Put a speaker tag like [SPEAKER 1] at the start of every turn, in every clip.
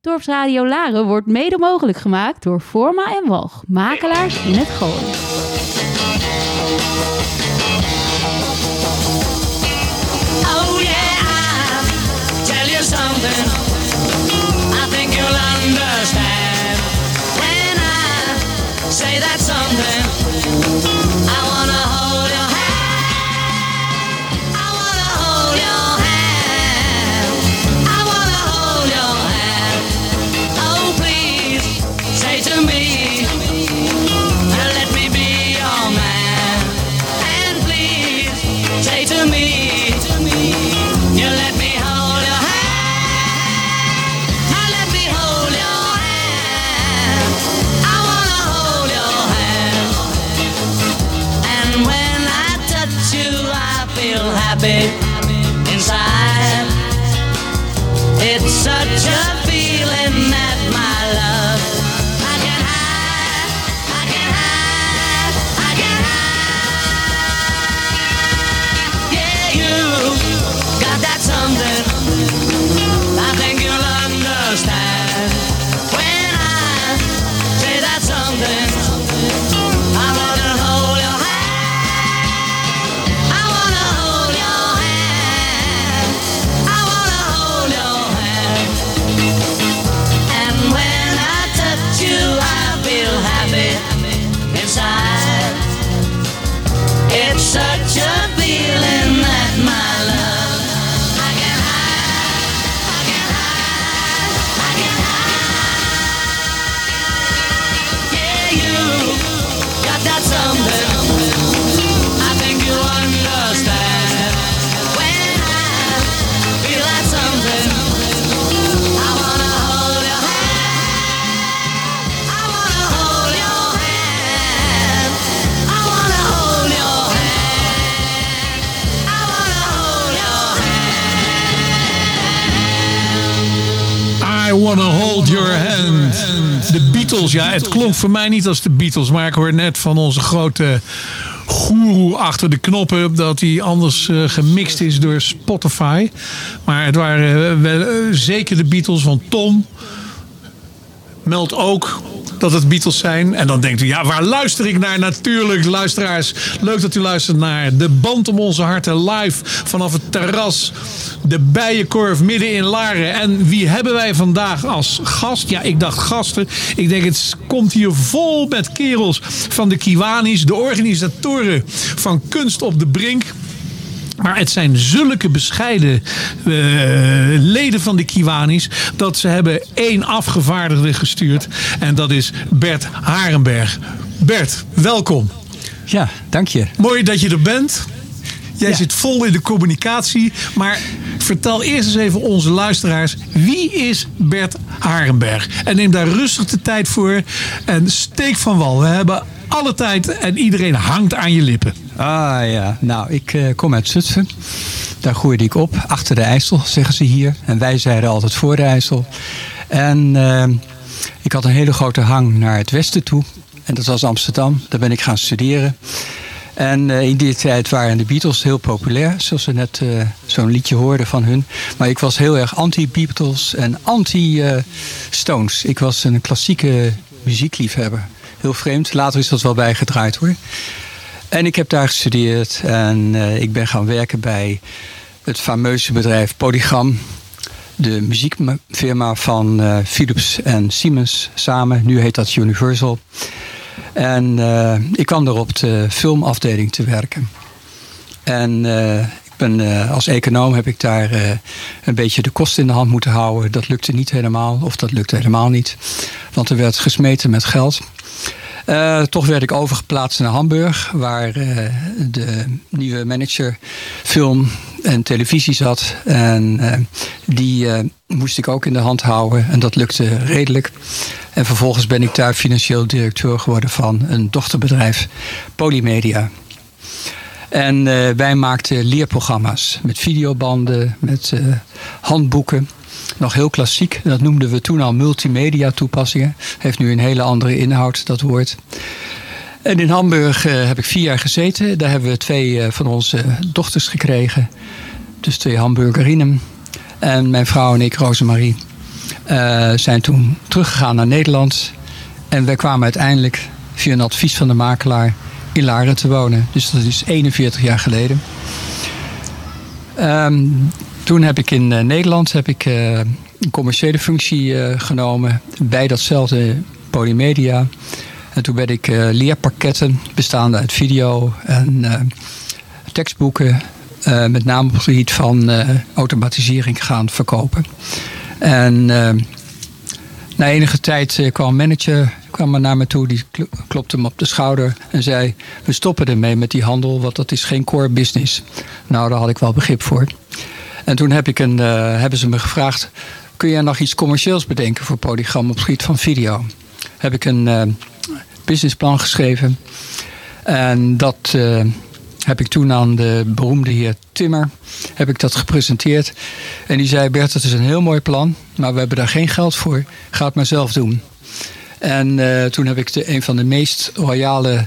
[SPEAKER 1] Dorpsradio Laren wordt mede mogelijk gemaakt door Forma en Walg, makelaars in het Gooi.
[SPEAKER 2] Oh say that something. I It's
[SPEAKER 3] De Beatles, ja, het klonk voor mij niet als de Beatles, maar ik hoor net van onze grote goeroe achter de knoppen dat hij anders eh, gemixt is door Spotify. Maar het waren eh, wel, eh, zeker de Beatles van Tom. Meldt ook dat het Beatles zijn. En dan denkt u, ja, waar luister ik naar? Natuurlijk, luisteraars. Leuk dat u luistert naar De Band om onze harten live vanaf het terras. De Bijenkorf midden in Laren. En wie hebben wij vandaag als gast? Ja, ik dacht gasten. Ik denk, het komt hier vol met kerels van de Kiwanis. De organisatoren van Kunst op de Brink. Maar het zijn zulke bescheiden eh, leden van de Kiwanis dat ze hebben één afgevaardigde gestuurd. En dat is Bert Harenberg. Bert, welkom.
[SPEAKER 4] Ja, dank je.
[SPEAKER 3] Mooi dat je er bent. Jij
[SPEAKER 4] Ja.
[SPEAKER 3] zit vol in de communicatie. Maar vertel eerst eens even onze luisteraars. Wie is Bert Harenberg? En neem daar rustig de tijd voor. En steek van wal. We hebben alle tijd en iedereen hangt aan je lippen.
[SPEAKER 4] Ah ja, nou, ik eh, kom uit Zutphen. Daar groeide ik op, achter de IJssel, zeggen ze hier. En wij zeiden altijd voor de IJssel. En eh, ik had een hele grote hang naar het westen toe. En dat was Amsterdam. Daar ben ik gaan studeren. En eh, in die tijd waren de Beatles heel populair, zoals we net zo'n liedje hoorden van hun. Maar ik was heel erg anti-Beatles en anti-Stones. ik was een klassieke muziekliefhebber. Heel vreemd, later is dat wel bijgedraaid hoor. En ik heb daar gestudeerd en eh, ik ben gaan werken bij het fameuze bedrijf Polygram. De muziekfirma van eh, Philips en Siemens samen. Nu heet dat Universal. En eh, ik kwam er op de filmafdeling te werken. En ik ben, als econoom heb ik daar een beetje de kosten in de hand moeten houden. Dat lukte niet helemaal, of dat lukte helemaal niet. Want er werd gesmeten met geld. Eh, toch werd ik overgeplaatst naar Hamburg, waar eh, de nieuwe manager film en televisie zat. En eh, die moest ik ook in de hand houden en dat lukte redelijk. En vervolgens ben ik daar financieel directeur geworden van een dochterbedrijf, Polymedia. En wij maakten leerprogramma's met videobanden, met handboeken. Nog heel klassiek, dat noemden we toen al multimedia toepassingen. Heeft nu een hele andere inhoud, dat woord. En in Hamburg eh, heb ik vier jaar gezeten. Daar hebben we twee eh, van onze dochters gekregen. Dus twee Hamburgerinnen. En mijn vrouw en ik, Rosemarie. Eh, zijn toen teruggegaan naar Nederland. En wij kwamen uiteindelijk via een advies van de makelaar in Laren te wonen. Dus dat is 41 jaar geleden. Ehm, toen heb ik in eh, Nederland heb ik, eh, een commerciële functie eh, genomen bij datzelfde Polymedia. En toen ben ik leerpakketten bestaande uit video en tekstboeken, met name op het gebied van automatisering gaan verkopen. En na enige tijd kwam een manager kwam maar naar me toe, die klo- klopte hem op de schouder en zei: We stoppen ermee met die handel, want dat is geen core business. Nou, daar had ik wel begrip voor. En toen heb ik een, eh, hebben ze me gevraagd: Kun jij nog iets commercieels bedenken voor Polygram op het gebied van video? Heb ik een eh, businessplan geschreven. En dat eh, heb ik toen aan de beroemde heer Timmer heb ik dat gepresenteerd. En die zei: Bert, het is een heel mooi plan, maar we hebben daar geen geld voor. Ga het maar zelf doen. En toen heb ik de, een van de meest royale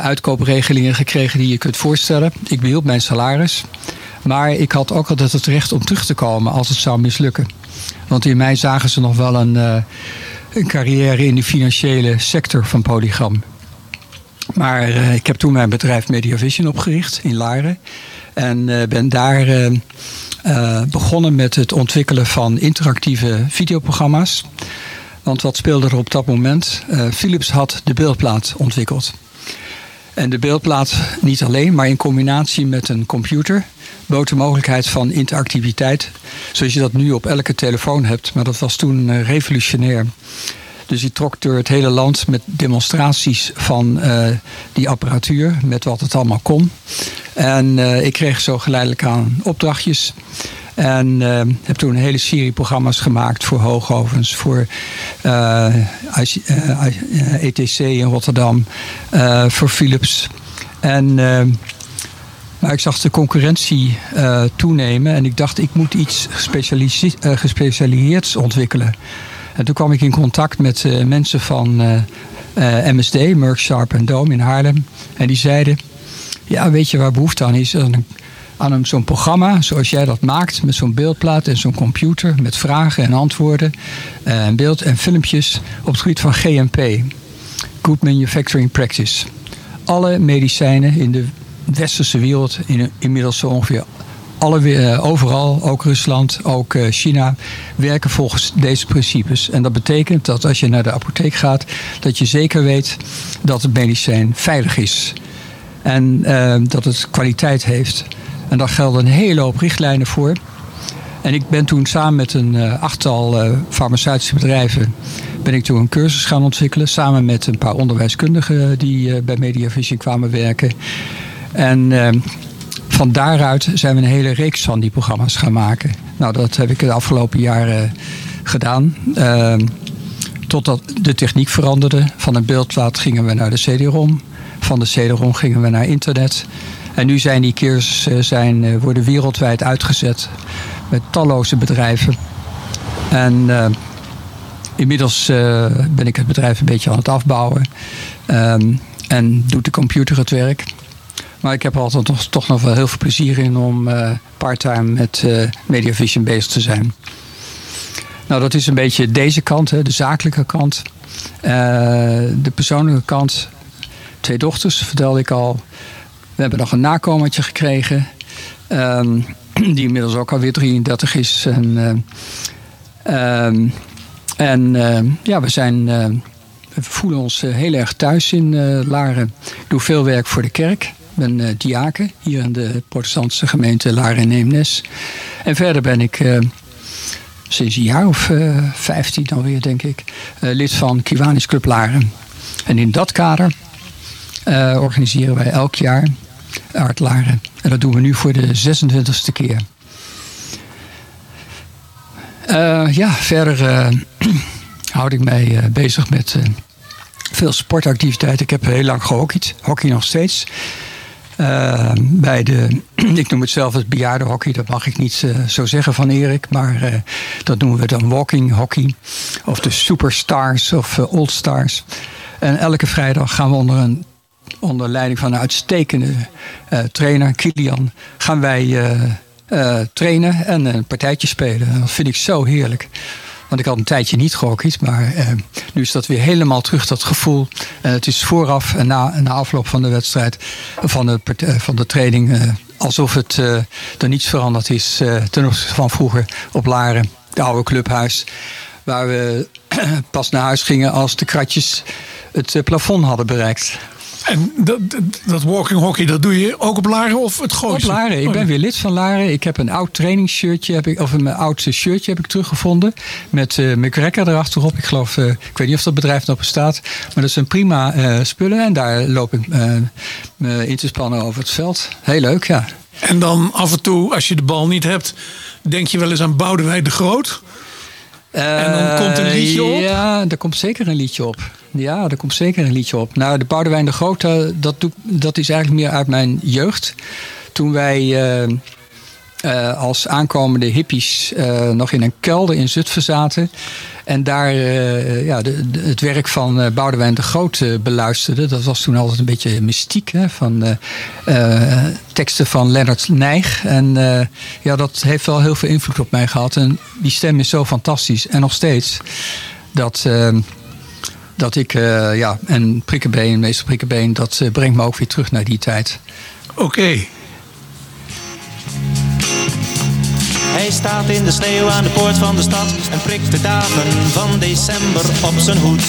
[SPEAKER 4] uitkoopregelingen gekregen die je kunt voorstellen. Ik behield mijn salaris. Maar ik had ook altijd het recht om terug te komen als het zou mislukken. Want in mij zagen ze nog wel een, eh, een carrière in de financiële sector van Polygram. Maar eh, ik heb toen mijn bedrijf Mediavision opgericht in Laren. En eh, ben daar begonnen met het ontwikkelen van interactieve videoprogramma's. Want wat speelde er op dat moment? Philips had de beeldplaat ontwikkeld. En de beeldplaat niet alleen, maar in combinatie met een computer bood mogelijkheid van interactiviteit. Zoals je dat nu op elke telefoon hebt. Maar dat was toen eh, revolutionair. Dus die trok door het hele land met demonstraties van eh, die apparatuur, met wat het allemaal kon. En eh, ik kreeg zo geleidelijk aan opdrachtjes. En heb toen een hele serie programma's gemaakt voor Hoogovens, voor ETC in Rotterdam, voor Philips. En, maar ik zag de concurrentie eh, toenemen en ik dacht, ik moet iets gespecialise- eh, gespecialiseerds ontwikkelen. En toen kwam ik in contact met eh, mensen van MSD, Merck Sharp en Dome in Haarlem. En die zeiden, ja, weet je waar behoefte aan is? Aan, een- zo'n programma zoals jij dat maakt, met zo'n beeldplaat en zo'n computer, met vragen en antwoorden, en beeld en filmpjes op het gebied van GMP, Good Manufacturing Practice. Alle medicijnen in de westerse wereld, in, inmiddels zo ongeveer alle, eh, overal, ook Rusland, ook eh, China, werken volgens deze principes. En dat betekent dat als je naar de apotheek gaat, dat je zeker weet dat het medicijn veilig is. En eh, dat het kwaliteit heeft. En daar gelden een hele hoop richtlijnen voor. En ik ben toen samen met een eh, achttal farmaceutische bedrijven... ben ik toen een cursus gaan ontwikkelen... samen met een paar onderwijskundigen die bij Mediavision kwamen werken. En eh, van daaruit zijn we een hele reeks van die programma's gaan maken. Nou, dat heb ik de afgelopen jaren gedaan. Eh, totdat de techniek veranderde. Van een beeldplaat gingen we naar de CD-ROM. Van de CD-ROM gingen we naar internet. En nu zijn die cursussen zijn, eh, worden wereldwijd uitgezet met talloze bedrijven. En eh, inmiddels eh, ben ik het bedrijf een beetje aan het afbouwen. Ehm, en doet de computer het werk. Maar ik heb altijd toch, nog wel heel veel plezier in om eh parttime met eh Mediavision bezig te zijn. Nou, dat is een beetje deze kant, hè, de zakelijke kant. Eh, de persoonlijke kant. Twee dochters, vertelde ik al. We hebben nog een nakomertje gekregen. ehm, die inmiddels ook alweer 33 is. En, eh, ehm, en ja, we zijn. we voelen ons heel erg thuis in Laren. Ik doe veel werk voor de kerk. Ben eh, diaken hier in de protestantse gemeente Laren en verder ben ik eh, sinds een jaar of eh 15 alweer, denk ik, lid van Kiwanis Club Laren. En in dat kader organiseren wij elk jaar Art Laren. En dat doen we nu voor de 26e keer. Ja, verder houd ik mij bezig met veel sportactiviteiten. Ik heb heel lang gehockeyd, hockey nog steeds. Eh, bij de, ik noem het zelf het bejaardenhockey, dat mag ik niet eh, zo zeggen van Erik, maar eh, dat noemen we dan walking hockey. Of de superstars of old stars. En elke vrijdag gaan we onder, een, onder leiding van een uitstekende trainer, Kilian, gaan wij trainen en een partijtje spelen. Dat vind ik zo heerlijk. Want ik had een tijdje niet gehockeyd, maar eh, nu is dat weer helemaal terug, dat gevoel. En het is vooraf en na, na afloop van de wedstrijd, van de, eh, van de training, eh, alsof het eh, er niets veranderd is eh, ten opzichte van vroeger op Laren, het oude clubhuis. Waar we pas naar huis gingen als de kratjes het eh, plafond hadden bereikt.
[SPEAKER 3] En dat, dat, walking hockey, dat doe je ook op Laren of het
[SPEAKER 4] Op
[SPEAKER 3] Gooise?
[SPEAKER 4] Laren. Ik
[SPEAKER 3] Oh,
[SPEAKER 4] ben weer lid van Laren. Ik heb een oud trainingsshirtje, heb ik, of een oud shirtje heb ik teruggevonden. Met eh McGregor erachterop. Ik geloof, eh, ik weet niet of dat bedrijf nog bestaat. Maar dat zijn prima eh, spullen. En daar loop ik me in te spannen over het veld. Heel leuk, ja.
[SPEAKER 3] En dan af en toe, als je de bal niet hebt, denk je wel eens aan Boudewijn de Groot. En dan komt een liedje op?
[SPEAKER 4] Eh, Ja, er komt zeker een liedje op. Ja, er komt zeker een liedje op. Nou, de Boudewijn de Groot, eh, dat, doe, dat is eigenlijk meer uit mijn jeugd. Toen wij eh, eh, als aankomende hippies eh, nog in een kelder in Zutphen zaten. En daar eh, ja, het werk van Boudewijn de Groot beluisterden. Dat was toen altijd een beetje mystiek. Hè, van teksten van Leonard Nijg. En ja, dat heeft wel heel veel invloed op mij gehad. En die stem is zo fantastisch. En nog steeds. Dat, dat ik, ja, en Prikkebeen, meester Prikkebeen, dat brengt me ook weer terug naar die tijd.
[SPEAKER 3] Oké.
[SPEAKER 5] Hij staat in de sneeuw aan de poort van de stad en prikt de dagen van december op zijn hoed.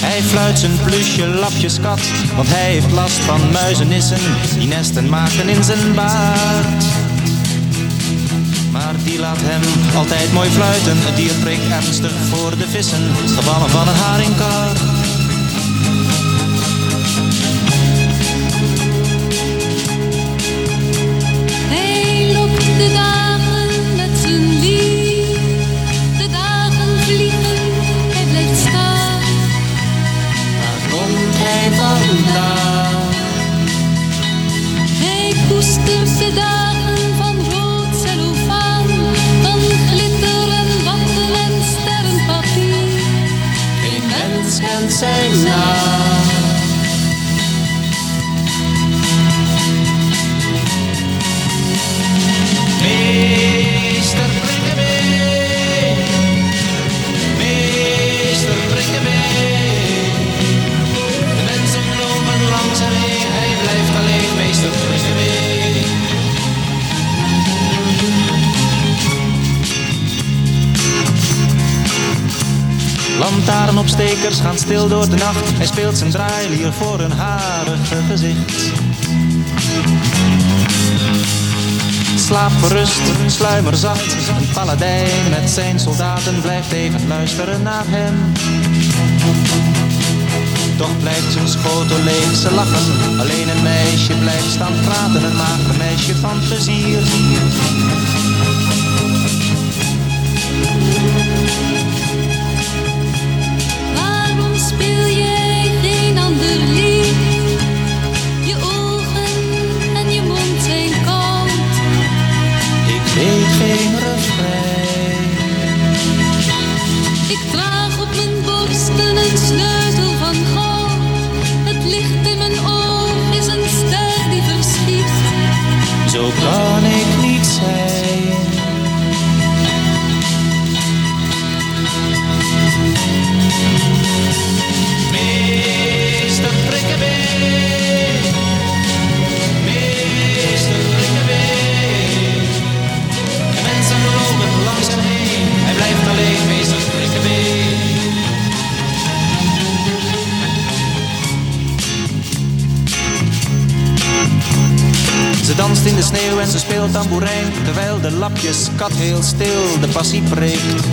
[SPEAKER 5] Hij fluit zijn plusje lapjeskat, want hij heeft last van muizenissen die nesten maken in zijn baard. Maar die laat hem altijd mooi fluiten, het dier prikt ernstig voor de vissen, gevallen van een haringkar.
[SPEAKER 6] De dagen met zijn lied. De dagen vliegen, hij blijft staan.
[SPEAKER 5] Waar komt hij vandaan?
[SPEAKER 6] Hij koestert de dagen van rood cellofaan. Van glitter en watten en sterrenpapier.
[SPEAKER 5] Geen mens kent zijn naam. Lantaarnopstekers gaan stil door de nacht. Hij speelt zijn draailier voor een harige gezicht. Slaap gerust, sluimer zacht. Een paladijn met zijn soldaten blijft even luisteren naar hem. Toch blijft zijn schotel leeg, ze lachen. Alleen een meisje blijft staan praten, een mager meisje van plezier. Kan ik niet zijn. Ze danst in de sneeuw en ze speelt tamboerijn Terwijl de lapjes kat heel stil de passie preekt.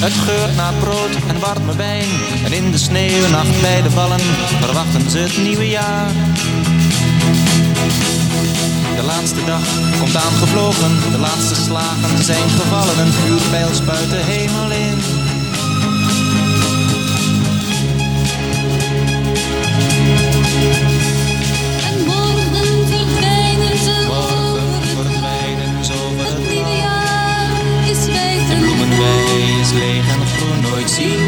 [SPEAKER 5] Het geurt naar brood en warme wijn En in de sneeuwnacht bij de ballen Verwachten ze het nieuwe jaar. De laatste dag komt aangevlogen De laatste slagen zijn gevallen Een vuurpijl spuit de hemel in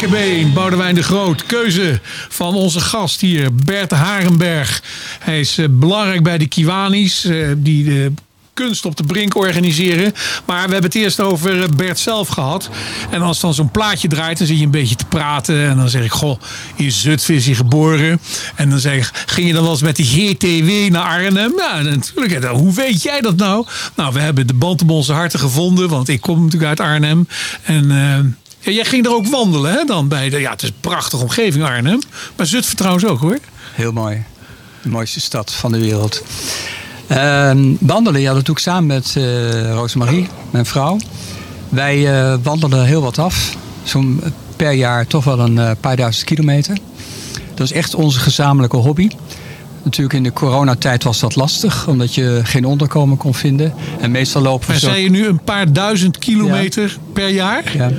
[SPEAKER 5] Prikkebeen,
[SPEAKER 3] Boudewijn de Groot. Keuze van onze gast hier, Bert Harenberg. Hij is eh, belangrijk bij de Kiwanis, eh, die de kunst op de brink organiseren. Maar we hebben het eerst over eh, Bert zelf gehad. En als dan zo'n plaatje draait, dan zit je een beetje te praten. En dan zeg ik, goh, in Zutphen is geboren. En dan zeg ik, ging je dan wel eens met de GTW naar Arnhem? Ja, natuurlijk. Hoe weet jij dat nou? Nou, we hebben de band om onze harten gevonden. Want ik kom natuurlijk uit Arnhem. En... ja, jij ging er ook wandelen, hè? Dan bij de, ja, het is een prachtige omgeving Arnhem. Maar Zutphen trouwens ook, hoor.
[SPEAKER 4] Heel mooi. De mooiste stad van de wereld. Ehm, wandelen, ja, dat doe ik samen met eh Rosemarie, mijn vrouw. Wij eh, wandelen heel wat af. Zo'n per jaar toch wel een eh, paar duizend kilometer. Dat is echt onze gezamenlijke hobby. Natuurlijk in de coronatijd was dat lastig, omdat je geen onderkomen kon vinden. En meestal lopen we
[SPEAKER 3] Maar
[SPEAKER 4] zo...
[SPEAKER 3] zei je nu een paar duizend kilometer per jaar?
[SPEAKER 4] Ja.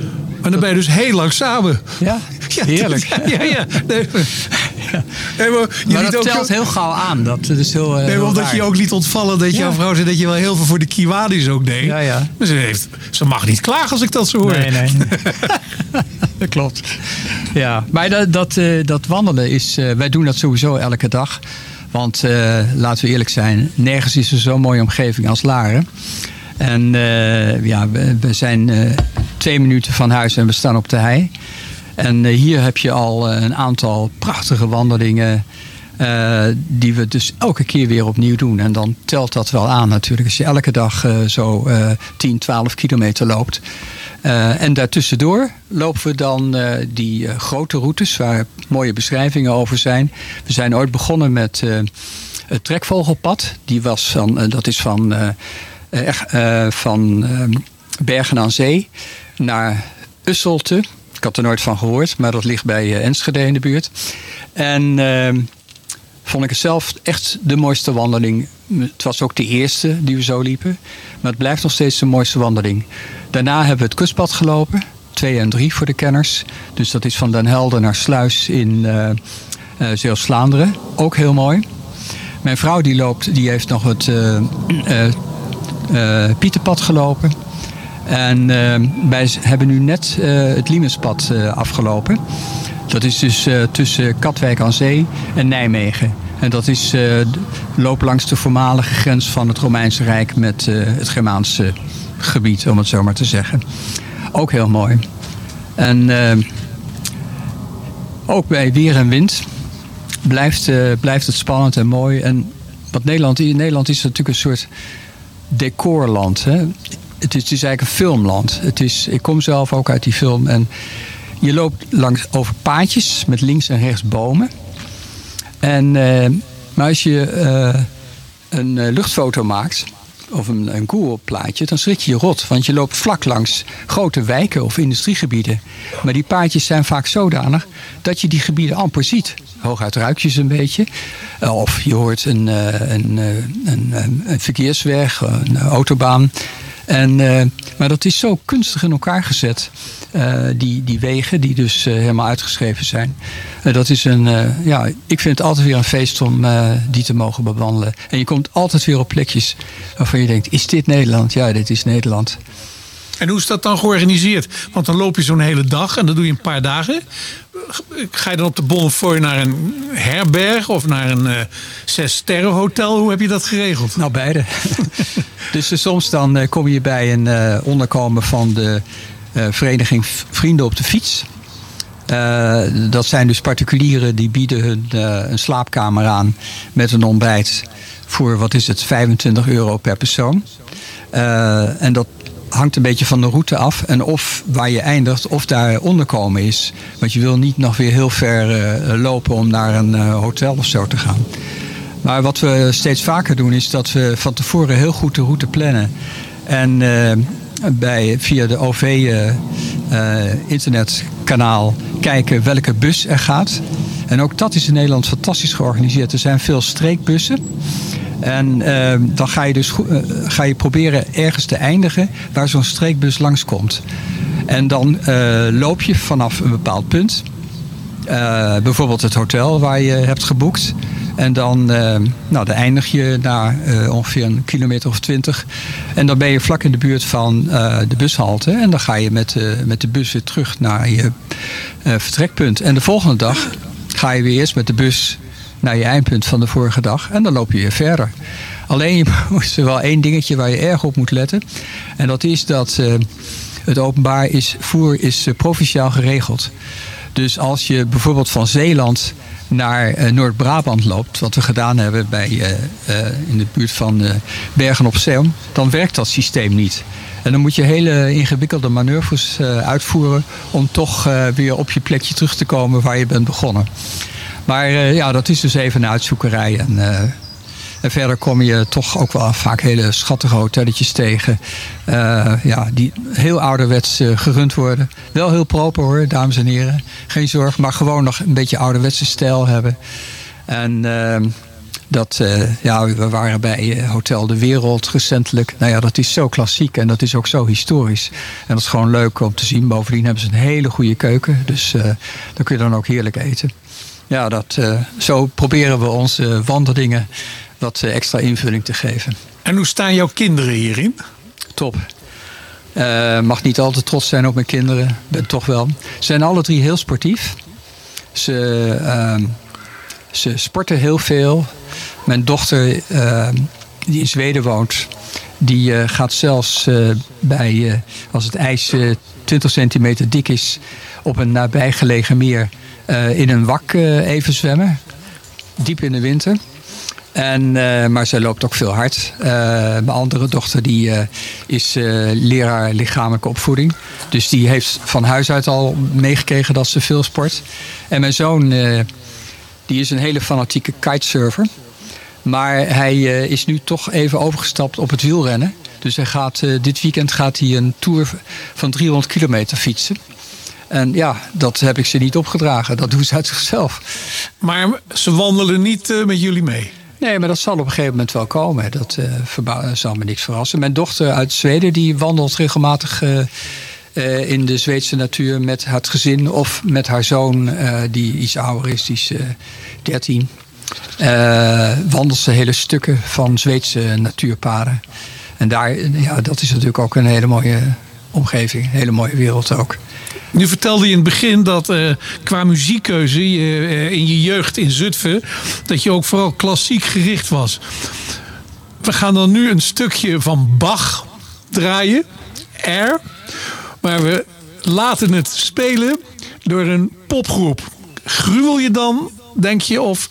[SPEAKER 3] Maar dan ben je dus heel lang samen.
[SPEAKER 4] Ja,
[SPEAKER 3] Ja,
[SPEAKER 4] heerlijk.
[SPEAKER 3] Ja, ja. ja. Nee, nee, maar
[SPEAKER 4] dat
[SPEAKER 3] ook,
[SPEAKER 4] telt heel gauw aan. Dat is heel, eh,
[SPEAKER 3] nee,
[SPEAKER 4] heel
[SPEAKER 3] omdat
[SPEAKER 4] raar.
[SPEAKER 3] je ook liet ontvallen dat jouw vrouw zei dat je wel heel veel voor de Kiwadis ook deed.
[SPEAKER 4] Ja, ja.
[SPEAKER 3] Maar ze, heeft, ze mag niet klagen als ik dat zo hoor.
[SPEAKER 4] Nee, nee. dat klopt. Ja, maar dat, dat, eh, dat wandelen is. eh, wij doen dat sowieso elke dag. Want laten we eerlijk zijn, nergens is er zo'n mooie omgeving als Laren. En ja, we, we zijn twee minuten van huis en we staan op de hei. En eh, hier heb je al eh, een aantal prachtige wandelingen. eh, die we dus elke keer weer opnieuw doen. En dan telt dat wel aan natuurlijk. Als je elke dag zo eh 10, 12 kilometer loopt. En daartussendoor lopen we dan die grote routes waar mooie beschrijvingen over zijn. We zijn ooit begonnen met het trekvogelpad. Die was van, dat is van, van eh, Bergen aan Zee naar Usselte. Ik had er nooit van gehoord, maar dat ligt bij eh, Enschede in de buurt. En eh, vond ik het zelf echt de mooiste wandeling. Het was ook de eerste die we zo liepen. Maar het blijft nog steeds de mooiste wandeling. Daarna hebben we het kustpad gelopen. Twee en drie voor de kenners. Dus dat is van Den Helder naar Sluis in eh eh, Zeeuws-Vlaanderen. Ook heel mooi. Mijn vrouw die loopt, die heeft nog het eh, Pieterpad gelopen. En eh, wij hebben nu net eh, het Liemenspad eh, afgelopen. Dat is dus eh, tussen Katwijk aan Zee en Nijmegen. En dat is lopen langs de voormalige grens van het Romeinse Rijk met het Germaanse gebied, om het zo maar te zeggen. Ook heel mooi. En eh, ook bij weer en wind blijft, blijft het spannend en mooi. En wat Nederland, Nederland is natuurlijk een soort decorland. Hè? Het, is, eigenlijk een filmland. Het is, ik kom zelf ook uit die film. En je loopt langs over paadjes met links en rechts bomen. En, eh, maar als je eh, een eh, luchtfoto maakt, of een, een Google-plaatje, dan schrik je je rot. Want je loopt vlak langs grote wijken of industriegebieden. Maar die paadjes zijn vaak zodanig dat je die gebieden amper ziet. Hooguit ruik je ze een beetje. Of je hoort een, een, een verkeersweg, een autobaan. En, eh, maar dat is zo kunstig in elkaar gezet. eh, die, die wegen die dus eh, helemaal uitgeschreven zijn. Dat is een, ja, ik vind het altijd weer een feest om die te mogen bewandelen. En je komt altijd weer op plekjes waarvan je denkt, is dit Nederland? Ja, dit is Nederland.
[SPEAKER 3] En hoe is dat dan georganiseerd? Want dan loop je zo'n hele dag en dat doe je een paar dagen. Ga je dan op de Bonnefoy naar een herberg of naar een eh zes sterren hotel? Hoe heb je dat geregeld?
[SPEAKER 4] Nou, beide. dus eh, soms dan eh, kom je bij een onderkomen van de vereniging Vrienden op de Fiets. Dat zijn dus particulieren die bieden hun een slaapkamer aan met een ontbijt voor, wat is het, 25 euro per persoon. En dat hangt een beetje van de route af. En of waar je eindigt, of daar onderkomen is. Want je wil niet nog weer heel ver eh, lopen om naar een eh, hotel of zo te gaan. Maar wat we steeds vaker doen is dat we van tevoren heel goed de route plannen. En eh, bij, via de OV-internetkanaal kijken welke bus er gaat. En ook dat is in Nederland fantastisch georganiseerd. Er zijn veel streekbussen. En eh, dan ga je dus eh, ga je proberen ergens te eindigen waar zo'n streekbus langskomt. En dan eh, loop je vanaf een bepaald punt. Eh, bijvoorbeeld het hotel waar je hebt geboekt. En dan, eh, nou, dan eindig je na ongeveer een kilometer of twintig. En dan ben je vlak in de buurt van de bushalte. En dan ga je met, met de bus weer terug naar je vertrekpunt. En de volgende dag ga je weer eerst met de bus naar je eindpunt van de vorige dag. En dan loop je weer verder. Alleen je er wel één dingetje waar je erg op moet letten. En dat is dat eh, het openbaar is, voer is eh, provinciaal geregeld. Dus als je bijvoorbeeld van Zeeland naar eh, Noord-Brabant loopt, wat we gedaan hebben bij, in de buurt van Bergen op Zoom, dan werkt dat systeem niet. En dan moet je hele ingewikkelde manoeuvres uitvoeren om toch weer op je plekje terug te komen waar je bent begonnen. Maar eh, ja, dat is dus even een uitzoekerij. En, eh, verder kom je toch ook wel vaak hele schattige hotelletjes tegen. eh, ja, die heel ouderwets gerund worden. Wel heel proper hoor, dames en heren. Geen zorg, maar gewoon nog een beetje ouderwetse stijl hebben. En ehm, dat, ja, we waren bij Hotel de Wereld recentelijk. Nou ja, dat is zo klassiek en dat is ook zo historisch. En dat is gewoon leuk om te zien. Bovendien hebben ze een hele goede keuken. Dus daar kun je dan ook heerlijk eten. Ja, dat, eh, zo proberen we onze wandelingen wat eh, extra invulling te geven.
[SPEAKER 3] En hoe staan jouw kinderen hierin?
[SPEAKER 4] Top. Eh, mag niet altijd trots zijn op mijn kinderen. Ben toch wel. Ze zijn alle drie heel sportief. Ze, ehm, ze sporten heel veel. Mijn dochter, ehm, die in Zweden woont, die gaat zelfs bij, als het ijs eh, 20 centimeter dik is, op een nabijgelegen meer in een wak eh, even zwemmen. Diep in de winter. En, eh, maar zij loopt ook veel hard. Eh, mijn andere dochter die, eh, is eh, leraar lichamelijke opvoeding. Dus die heeft van huis uit al meegekregen dat ze veel sport. En mijn zoon eh, die is een hele fanatieke kitesurfer. Maar hij eh, is nu toch even overgestapt op het wielrennen. Dus hij gaat, eh, dit weekend gaat hij een tour van 300 kilometer fietsen. En ja, dat heb ik ze niet opgedragen. Dat doen ze uit zichzelf.
[SPEAKER 3] Maar ze wandelen niet eh, met jullie mee.
[SPEAKER 4] Nee, maar dat zal op een gegeven moment wel komen. Dat eh, zal me niks verrassen. Mijn dochter uit Zweden die wandelt regelmatig eh, in de Zweedse natuur met het gezin of met haar zoon die iets ouder is, die is eh 13. Eh, wandelt ze hele stukken van Zweedse natuurpaden. En daar, ja, dat is natuurlijk ook een hele mooie omgeving, een hele mooie wereld ook.
[SPEAKER 3] Nu vertelde je in het begin dat eh, qua muziekkeuze je, eh, in je jeugd in Zutphen... dat je ook vooral klassiek gericht was. We gaan dan nu een stukje van Bach draaien. R. Maar we laten het spelen door een popgroep. Gruwel je dan, denk je? Of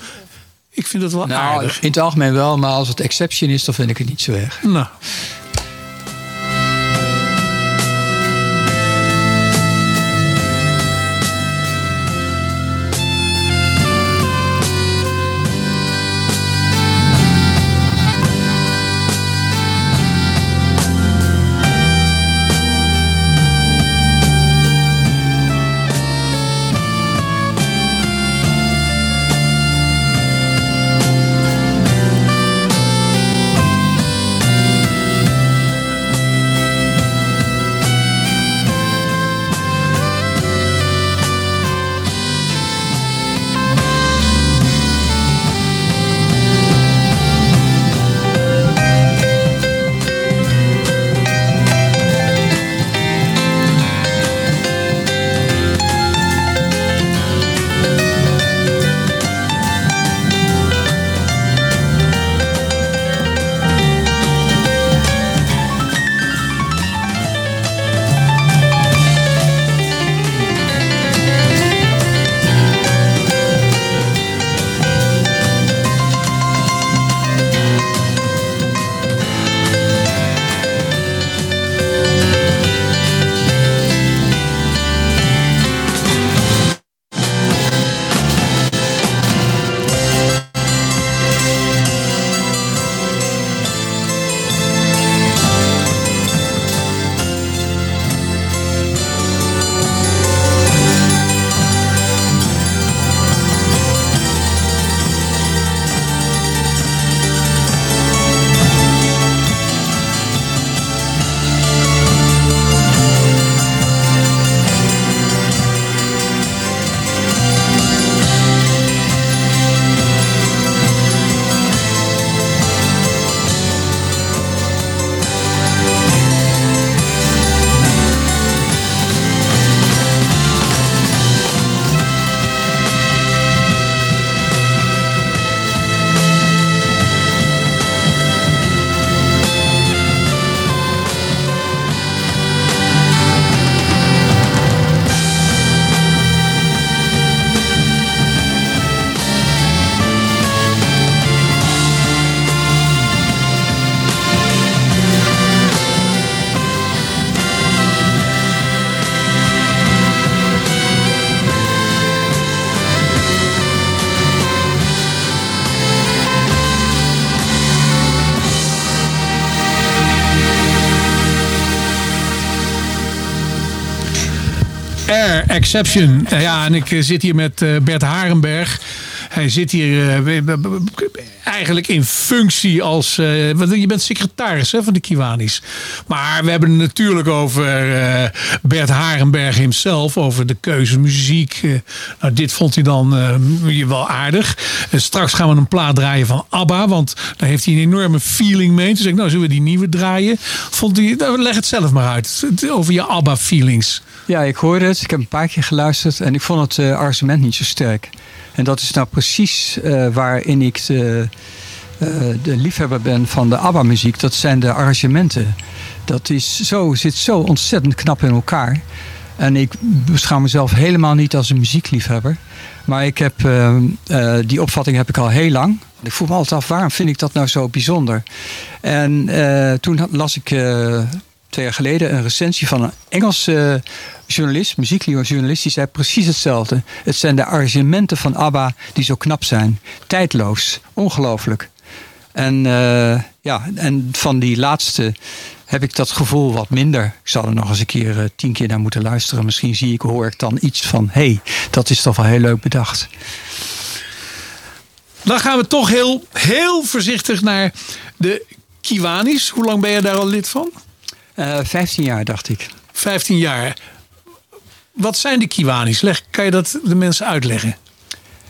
[SPEAKER 3] ik vind het wel
[SPEAKER 4] Nou,
[SPEAKER 3] aardig.
[SPEAKER 4] in het algemeen wel, maar als het exception is, dan vind ik het niet zo erg.
[SPEAKER 3] Nou, Rare Exception. Eh, ja, en ik eh, zit hier met eh, Bert Harenberg. Hij zit hier eigenlijk in functie als... je bent secretaris van de Kiwanis. Maar we hebben het natuurlijk over Bert Harenberg himself. Over de keuze muziek. Nou, dit vond hij dan je wel aardig. Straks gaan we een plaat draaien van ABBA. Want daar heeft hij een enorme feeling mee. Toen zei ik, nou zullen we die nieuwe draaien? Vond hij, nou, leg het zelf maar uit. Over je ABBA feelings.
[SPEAKER 4] Ja, ik hoorde het. Ik heb een paar keer geluisterd en ik vond het eh, arrangement niet zo sterk. En dat is nou precies eh, waarin ik de, eh, de liefhebber ben van de ABBA-muziek. Dat zijn de arrangementen. Dat is zo, zit zo ontzettend knap in elkaar. En ik beschouw mezelf helemaal niet als een muziekliefhebber. Maar ik heb, die opvatting heb ik al heel lang. Ik vroeg me altijd af, waarom vind ik dat nou zo bijzonder? En toen las ik twee jaar geleden een recensie van een Engelse journalist, muziekjournalist, die zei precies hetzelfde. Het zijn de arrangementen van ABBA die zo knap zijn. Tijdloos, ongelooflijk. En, eh, ja, en van die laatste heb ik dat gevoel wat minder. Ik zal er nog eens een keer eh, tien keer naar moeten luisteren. Misschien zie ik, hoor ik dan iets van... hé, hey, dat is toch wel heel leuk bedacht.
[SPEAKER 3] Dan gaan we toch heel, heel voorzichtig naar de Kiwanis. Hoe lang ben je daar al lid van?
[SPEAKER 4] Eh 15 jaar, dacht ik.
[SPEAKER 3] 15 jaar. Wat zijn de Kiwanis? Leg, kan je dat de mensen uitleggen?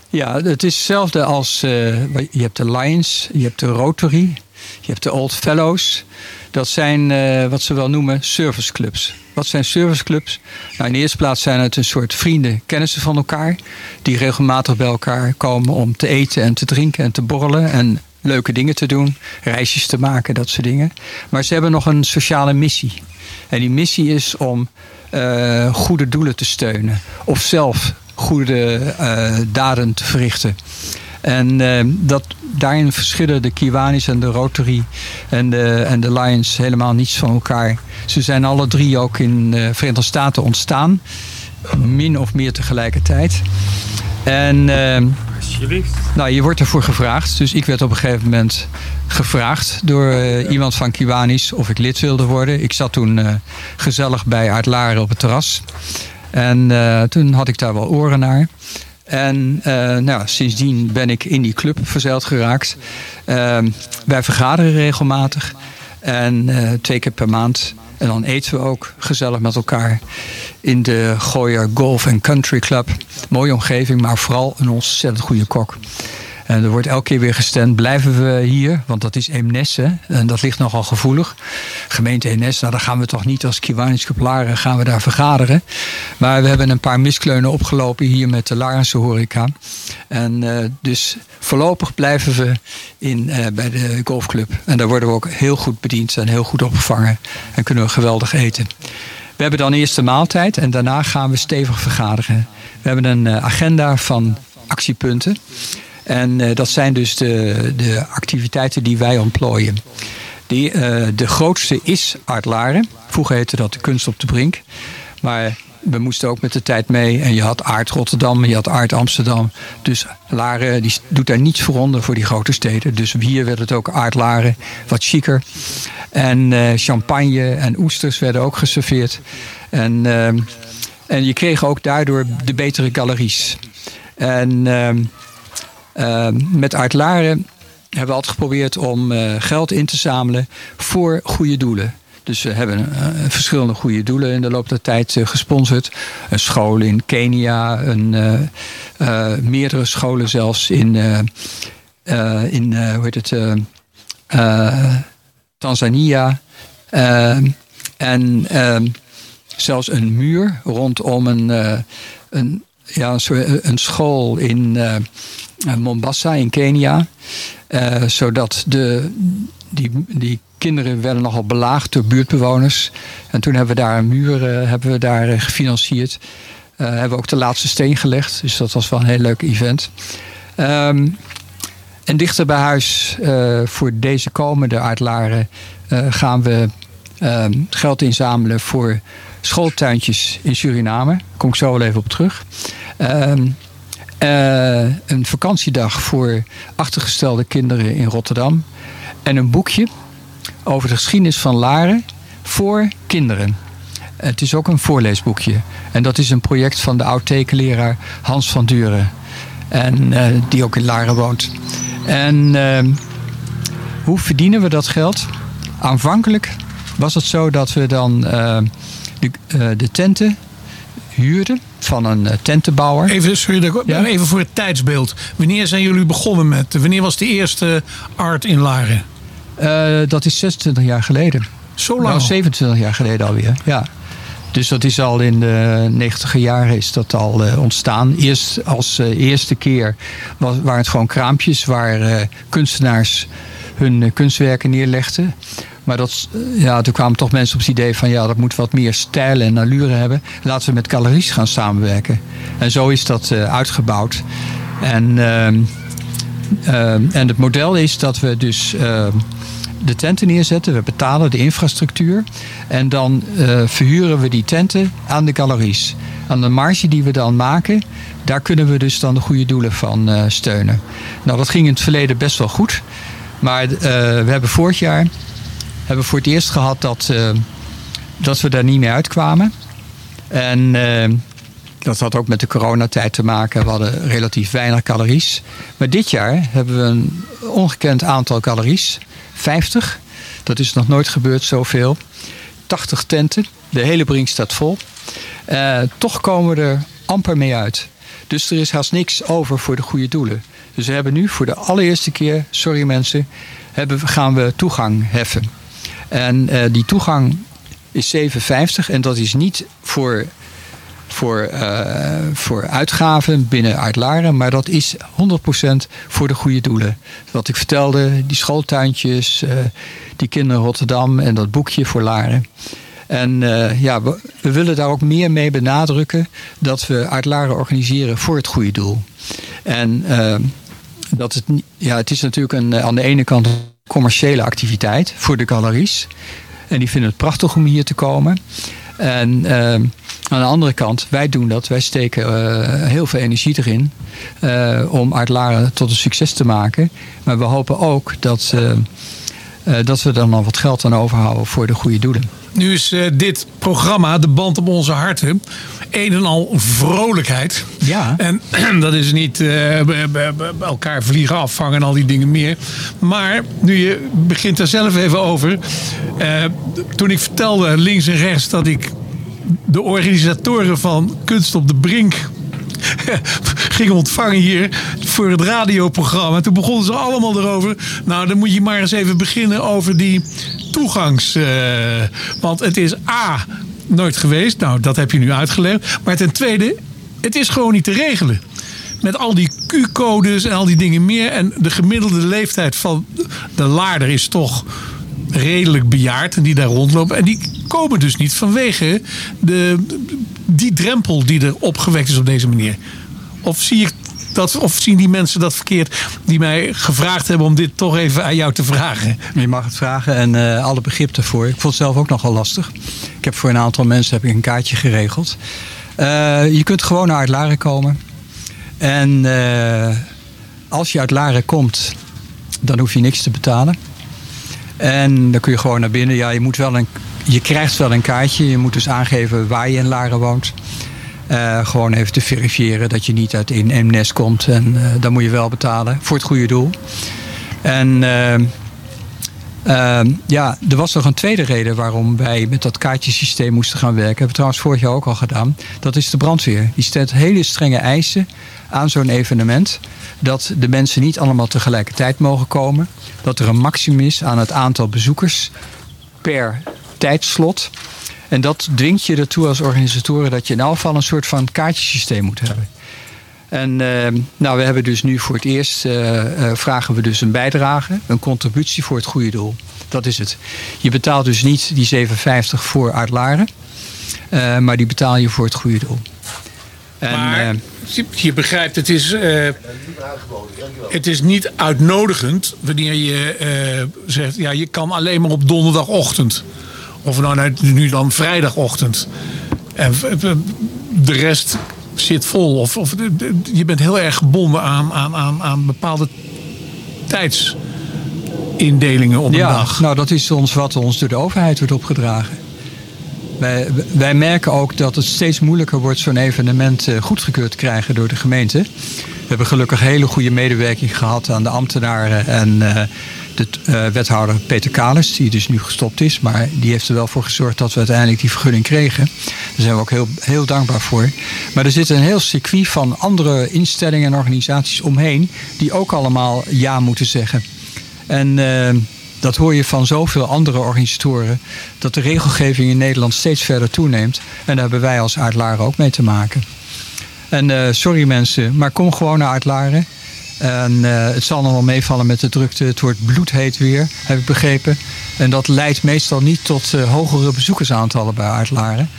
[SPEAKER 4] Ja, het is hetzelfde als... eh, je hebt de Lions, je hebt de Rotary, je hebt de Old Fellows. Dat zijn eh, wat ze wel noemen serviceclubs. Wat zijn serviceclubs? Nou, in de eerste plaats zijn het een soort vrienden, kennissen van elkaar. Die regelmatig bij elkaar komen om te eten en te drinken en te borrelen. En leuke dingen te doen, reisjes te maken, dat soort dingen. Maar ze hebben nog een sociale missie. En die missie is om eh, goede doelen te steunen. Of zelf goede eh, daden te verrichten. En eh, dat, daarin verschillen de Kiwanis en de Rotary en de, en de Lions helemaal niets van elkaar. Ze zijn alle drie ook in de Verenigde Staten ontstaan. Min of meer tegelijkertijd. En nou, je wordt ervoor gevraagd. Dus ik werd op een gegeven moment gevraagd door eh, iemand van Kiwanis of ik lid wilde worden. Ik zat toen eh, gezellig bij Aard Laren op het terras. En eh, toen had ik daar wel oren naar. En nou, sindsdien ben ik in die club verzeild geraakt. Ehm, wij vergaderen regelmatig. En twee keer per maand. En dan eten we ook gezellig met elkaar in de Gooier Golf and Country Club. Mooie omgeving, maar vooral een ontzettend goede kok. En er wordt elke keer weer gestemd, blijven we hier? Want dat is Eemnes? En dat ligt nogal gevoelig. Gemeente Eemnes, nou dan gaan we toch niet als Kiwanis Laren gaan we daar vergaderen. Maar we hebben een paar miskleunen opgelopen hier met de Larense horeca. En eh, dus voorlopig blijven we in, eh, bij de golfclub. En daar worden we ook heel goed bediend en heel goed opgevangen. En kunnen we geweldig eten. We hebben dan eerst de maaltijd en daarna gaan we stevig vergaderen. We hebben een eh, agenda van actiepunten. En eh, dat zijn dus de, de activiteiten die wij ontplooien. Die, eh, de grootste is Art Laren. Vroeger heette dat de kunst op de brink. Maar we moesten ook met de tijd mee. En je had Aard Rotterdam je had Aard Amsterdam. Dus Laren die doet daar niets voor onder voor die grote steden. Dus hier werd het ook Aard Laren, wat chiquer. En eh, champagne en oesters werden ook geserveerd. En, ehm, en je kreeg ook daardoor de betere galeries. En ehm, met Art Laren hebben we altijd geprobeerd om eh, geld in te zamelen voor goede doelen. Dus we hebben eh, verschillende goede doelen in de loop der tijd eh, gesponsord. Een school in Kenia, een, meerdere scholen zelfs in, in hoe heet het, Tanzania. Ehm, en ehm, zelfs een muur rondom een, een, ja, een, soort- een school in eh, Mombasa in Kenia. Eh, zodat de, die, die kinderen werden nogal belaagd door buurtbewoners. En toen hebben we daar een muur eh, hebben we daar, eh, gefinancierd. Eh, hebben we ook de laatste steen gelegd. Dus dat was wel een heel leuk event. Ehm, en dichter bij huis eh, voor deze komende uitlaren eh, gaan we ehm, geld inzamelen voor schooltuintjes in Suriname. Daar kom ik zo wel even op terug. Ehm, eh, een vakantiedag voor achtergestelde kinderen in Rotterdam. En een boekje over de geschiedenis van Laren voor kinderen. Het is ook een voorleesboekje. En dat is een project van de oud-tekenleraar Hans van Duren. En, eh, die ook in Laren woont. En ehm, hoe verdienen we dat geld? Aanvankelijk was het zo dat we dan eh, de, eh, de tenten huurden van een eh, tentenbouwer.
[SPEAKER 3] Even, sorry, dat ik-
[SPEAKER 4] Ja?
[SPEAKER 3] even voor het tijdsbeeld. Wanneer zijn jullie begonnen met? Wanneer was de eerste art in Laren?
[SPEAKER 4] Eh, dat is 26 jaar geleden.
[SPEAKER 3] Zo lang.
[SPEAKER 4] Nou,
[SPEAKER 3] al.
[SPEAKER 4] 27 jaar geleden alweer, ja. Dus dat is al in de 90 jaren is dat al ontstaan. Eerst als eerste keer was, waren het gewoon kraampjes waar kunstenaars hun eh, kunstwerken neerlegden. Maar dat, eh, ja, toen kwamen toch mensen op het idee van ja, dat moet wat meer stijl en allure hebben. Laten we met galeries gaan samenwerken. En zo is dat eh, uitgebouwd. En, ehm, ehm, en het model is dat we dus ehm, de tenten neerzetten. We betalen de infrastructuur. En dan verhuren we die tenten aan de galeries. Aan de marge die we dan maken, daar kunnen we dus dan de goede doelen van steunen. Nou, dat ging in het verleden best wel goed. Maar eh, we hebben vorig jaar hebben voor het eerst gehad dat, eh, dat we daar niet meer uitkwamen. En eh, dat had ook met de coronatijd te maken. We hadden relatief weinig calories. Maar dit jaar hebben we een ongekend aantal calories. 50. Dat is nog nooit gebeurd zoveel. 80 tenten. De hele brink staat vol. Toch komen we er amper mee uit. Dus er is haast niks over voor de goede doelen. Dus we hebben nu voor de allereerste keer, sorry mensen, hebben, gaan we toegang heffen. En eh, die toegang is 7,50 en dat is niet voor, voor, eh, voor uitgaven binnen Uitlaren, maar dat is 100% voor de goede doelen. Wat ik vertelde, die schooltuintjes, eh, die kinderen Rotterdam en dat boekje voor Laren. En ja, we, we willen daar ook meer mee benadrukken dat we Uitlaren organiseren voor het goede doel. En dat het, ja, het is natuurlijk een, eh, aan de ene kant een commerciële activiteit voor de galeries. En die vinden het prachtig om hier te komen. En eh, aan de andere kant, wij doen dat. Wij steken eh, heel veel energie erin eh, om Uitlaren tot een succes te maken. Maar we hopen ook dat, dat we dan nog wat geld aan overhouden voor de goede doelen.
[SPEAKER 3] Nu is eh, dit programma, de band op onze harten, een en al vrolijkheid.
[SPEAKER 4] Ja.
[SPEAKER 3] En dat is niet be- be- be- elkaar vliegen afvangen en al die dingen meer. Maar nu je begint er zelf even over. eh, toen ik vertelde links en rechts dat ik de organisatoren van Kunst op de Brink ging ontvangen hier voor het radioprogramma. Toen begonnen ze allemaal erover. Nou, dan moet je maar eens even beginnen over die toegangs... eh, want het is A, nooit geweest. Nou, dat heb je nu uitgelegd. Maar ten tweede, het is gewoon niet te regelen. Met al die Q-codes en al die dingen meer. En de gemiddelde leeftijd van de laarder is toch redelijk bejaard en die daar rondlopen. En die komen dus niet vanwege de, die drempel die er opgewekt is op deze manier. Of zie ik dat, of zien die mensen dat verkeerd die mij gevraagd hebben om dit toch even aan jou te vragen?
[SPEAKER 4] Je mag het vragen en eh, alle begrip daarvoor. Ik vond het zelf ook nogal lastig. Ik heb voor een aantal mensen heb ik een kaartje geregeld. Eh, je kunt gewoon naar uit Laren komen. En eh, als je uit Laren komt, dan hoef je niks te betalen. En dan kun je gewoon naar binnen. Ja, je, moet wel een, je krijgt wel een kaartje. Je moet dus aangeven waar je in Laren woont. Eh, gewoon even te verifiëren dat je niet uit een MNES komt. En eh, dan moet je wel betalen voor het goede doel. En eh, eh, ja, er was nog een tweede reden waarom wij met dat kaartjesysteem moesten gaan werken. Hebben we trouwens vorig jaar ook al gedaan. Dat is de brandweer. Die stelt hele strenge eisen aan zo'n evenement. Dat de mensen niet allemaal tegelijkertijd mogen komen. Dat er een maximum is aan het aantal bezoekers per tijdslot. En dat dwingt je ertoe als organisatoren dat je in elk geval een soort van kaartjesysteem moet hebben. En eh, nou, we hebben dus nu voor het eerst eh, eh, vragen we dus een bijdrage, een contributie voor het goede doel. Dat is het. Je betaalt dus niet die 7,50 voor Uitlaren, eh, maar die betaal je voor het goede doel. En,
[SPEAKER 3] Maar je, begrijpt, het is, het is niet uitnodigend wanneer je zegt, ja, je kan alleen maar op donderdagochtend. Of nou, nou, nu dan vrijdagochtend. En de rest zit vol. Of, of de- de- je bent heel erg gebonden aan, aan, aan, aan bepaalde tijdsindelingen op een
[SPEAKER 4] ja,
[SPEAKER 3] dag.
[SPEAKER 4] nou dat is ons wat ons door de overheid wordt opgedragen. Wij, wij merken ook dat het steeds moeilijker wordt zo'n evenement eh, goedgekeurd te krijgen door de gemeente. We hebben gelukkig hele goede medewerking gehad aan de ambtenaren en eh, de eh, wethouder Peter Kalis, die dus nu gestopt is. Maar die heeft er wel voor gezorgd dat we uiteindelijk die vergunning kregen. Daar zijn we ook heel, heel dankbaar voor. Maar er zit een heel circuit van andere instellingen en organisaties omheen die ook allemaal ja moeten zeggen. En eh, dat hoor je van zoveel andere organisatoren. Dat de regelgeving in Nederland steeds verder toeneemt. En daar hebben wij als Uitlaren ook mee te maken. En eh, sorry mensen, maar kom gewoon naar Uitlaren. En eh, het zal nog wel meevallen met de drukte. Het wordt bloedheet weer, heb ik begrepen. En dat leidt meestal niet tot eh, hogere bezoekersaantallen bij Uitlaren.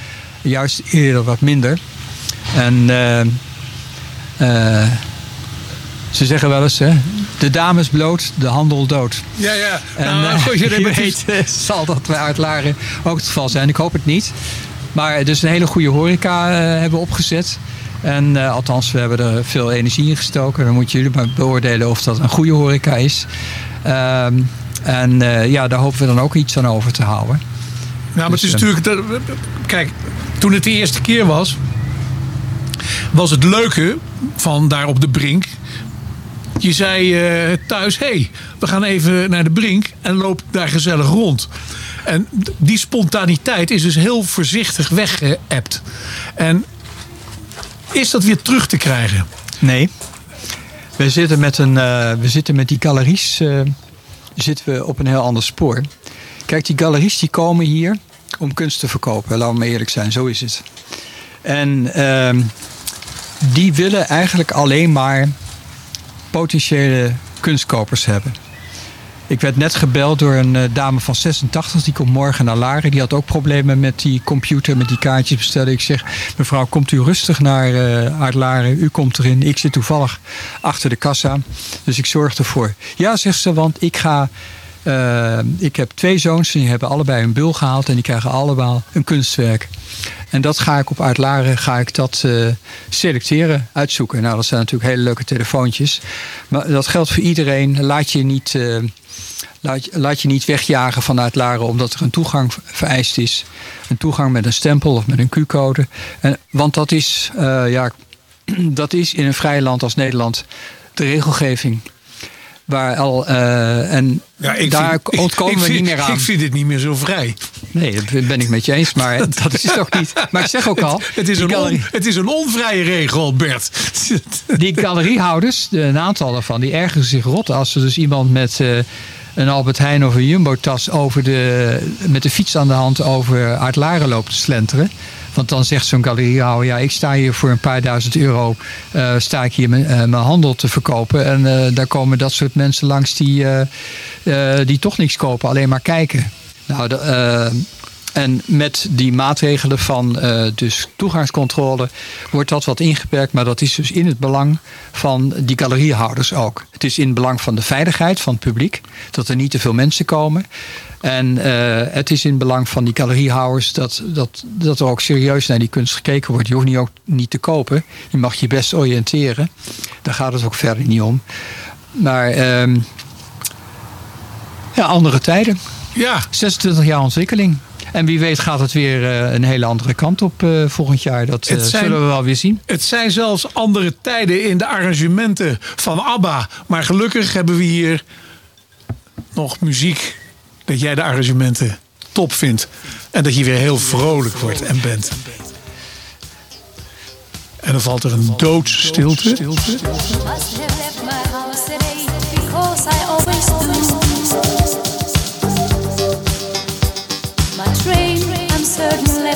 [SPEAKER 4] Juist eerder wat minder. En eh, ze zeggen wel eens, hè, de dames bloot, de handel dood.
[SPEAKER 3] Ja, ja.
[SPEAKER 4] En
[SPEAKER 3] nou,
[SPEAKER 4] eh,
[SPEAKER 3] goed, je
[SPEAKER 4] wie
[SPEAKER 3] hebt-
[SPEAKER 4] weet zal dat bij Uitlaren ook het geval zijn. Ik hoop het niet. Maar dus een hele goede horeca hebben we opgezet. En eh, althans, we hebben er veel energie in gestoken. Dan moeten jullie maar beoordelen of dat een goede horeca is. Ehm, en eh, ja, daar hopen we dan ook iets aan over te houden.
[SPEAKER 3] Ja, maar het is
[SPEAKER 4] Dus, eh,
[SPEAKER 3] natuurlijk. Kijk, toen het de eerste keer was. was het leuke van daar op de brink. Je zei thuis: hé, hey, we gaan even naar de brink en loop daar gezellig rond. En die spontaniteit is dus heel voorzichtig weggeëpt. En is dat weer terug te krijgen?
[SPEAKER 4] Nee. We zitten met, een, eh, we zitten met die galeries eh, zitten we op een heel ander spoor. Kijk, die galeries die komen hier om kunst te verkopen. Laten we maar eerlijk zijn, zo is het. En ehm, die willen eigenlijk alleen maar potentiële kunstkopers hebben. Ik werd net gebeld door een eh, dame van 86. Die komt morgen naar Laren. Die had ook problemen met die computer, met die kaartjes bestellen. Ik zeg, mevrouw, komt u rustig naar eh uit Laren. U komt erin. Ik zit toevallig achter de kassa. Dus ik zorg ervoor. Ja, zegt ze, want ik ga... eh, ik heb twee zoons en die hebben allebei een bul gehaald. En die krijgen allemaal een kunstwerk. En dat ga ik op Uitlaren ga ik dat selecteren, uitzoeken. Nou, dat zijn natuurlijk hele leuke telefoontjes. Maar dat geldt voor iedereen. Laat je niet, laat, laat je niet wegjagen vanuit Laren omdat er een toegang vereist is. Een toegang met een stempel of met een Q-code. Want dat is, eh, ja, dat is in een vrij land als Nederland de regelgeving. Waar al, eh, en daar
[SPEAKER 3] vind-
[SPEAKER 4] ontkomen
[SPEAKER 3] ik
[SPEAKER 4] we
[SPEAKER 3] vind-
[SPEAKER 4] niet meer aan.
[SPEAKER 3] Ik vind dit niet meer zo vrij.
[SPEAKER 4] Nee, dat ben ik met je eens, maar dat is het ook niet. Maar ik zeg ook al,
[SPEAKER 3] Het is, een
[SPEAKER 4] galerie-
[SPEAKER 3] on- het is een onvrije regel, Bert.
[SPEAKER 4] die galeriehouders, de- een aantal daarvan, die ergeren zich rot als er dus iemand met eh, een Albert Heijn of een Jumbo-tas over de, met de fiets aan de hand over Uitlaren loopt te slenteren. Want dan zegt zo'n galeriehouder, ja, ik sta hier voor een paar duizend euro, eh, sta ik hier mijn, eh, mijn handel te verkopen. En eh, daar komen dat soort mensen langs die, die toch niks kopen, alleen maar kijken. Nou, de, en met die maatregelen van eh, dus toegangscontrole wordt dat wat ingeperkt. Maar dat is dus in het belang van die galeriehouders ook. Het is in het belang van de veiligheid van het publiek. Dat er niet te veel mensen komen. En eh, het is in het belang van die galeriehouders dat, dat, dat er ook serieus naar die kunst gekeken wordt. Je hoeft niet ook niet te kopen. Je mag je best oriënteren. Daar gaat het ook verder niet om. Maar ehm, ja, andere tijden.
[SPEAKER 3] Ja,
[SPEAKER 4] 26 jaar ontwikkeling. En wie weet gaat het weer eh, een hele andere kant op eh, volgend jaar. Dat eh,
[SPEAKER 3] zijn-
[SPEAKER 4] zullen we wel weer zien.
[SPEAKER 3] het zijn zelfs andere tijden in de arrangementen van ABBA. Maar gelukkig hebben we hier nog muziek. Dat jij de arrangementen top vindt. En dat je weer heel vrolijk wordt en bent. En dan valt er een doodstilte.
[SPEAKER 6] Must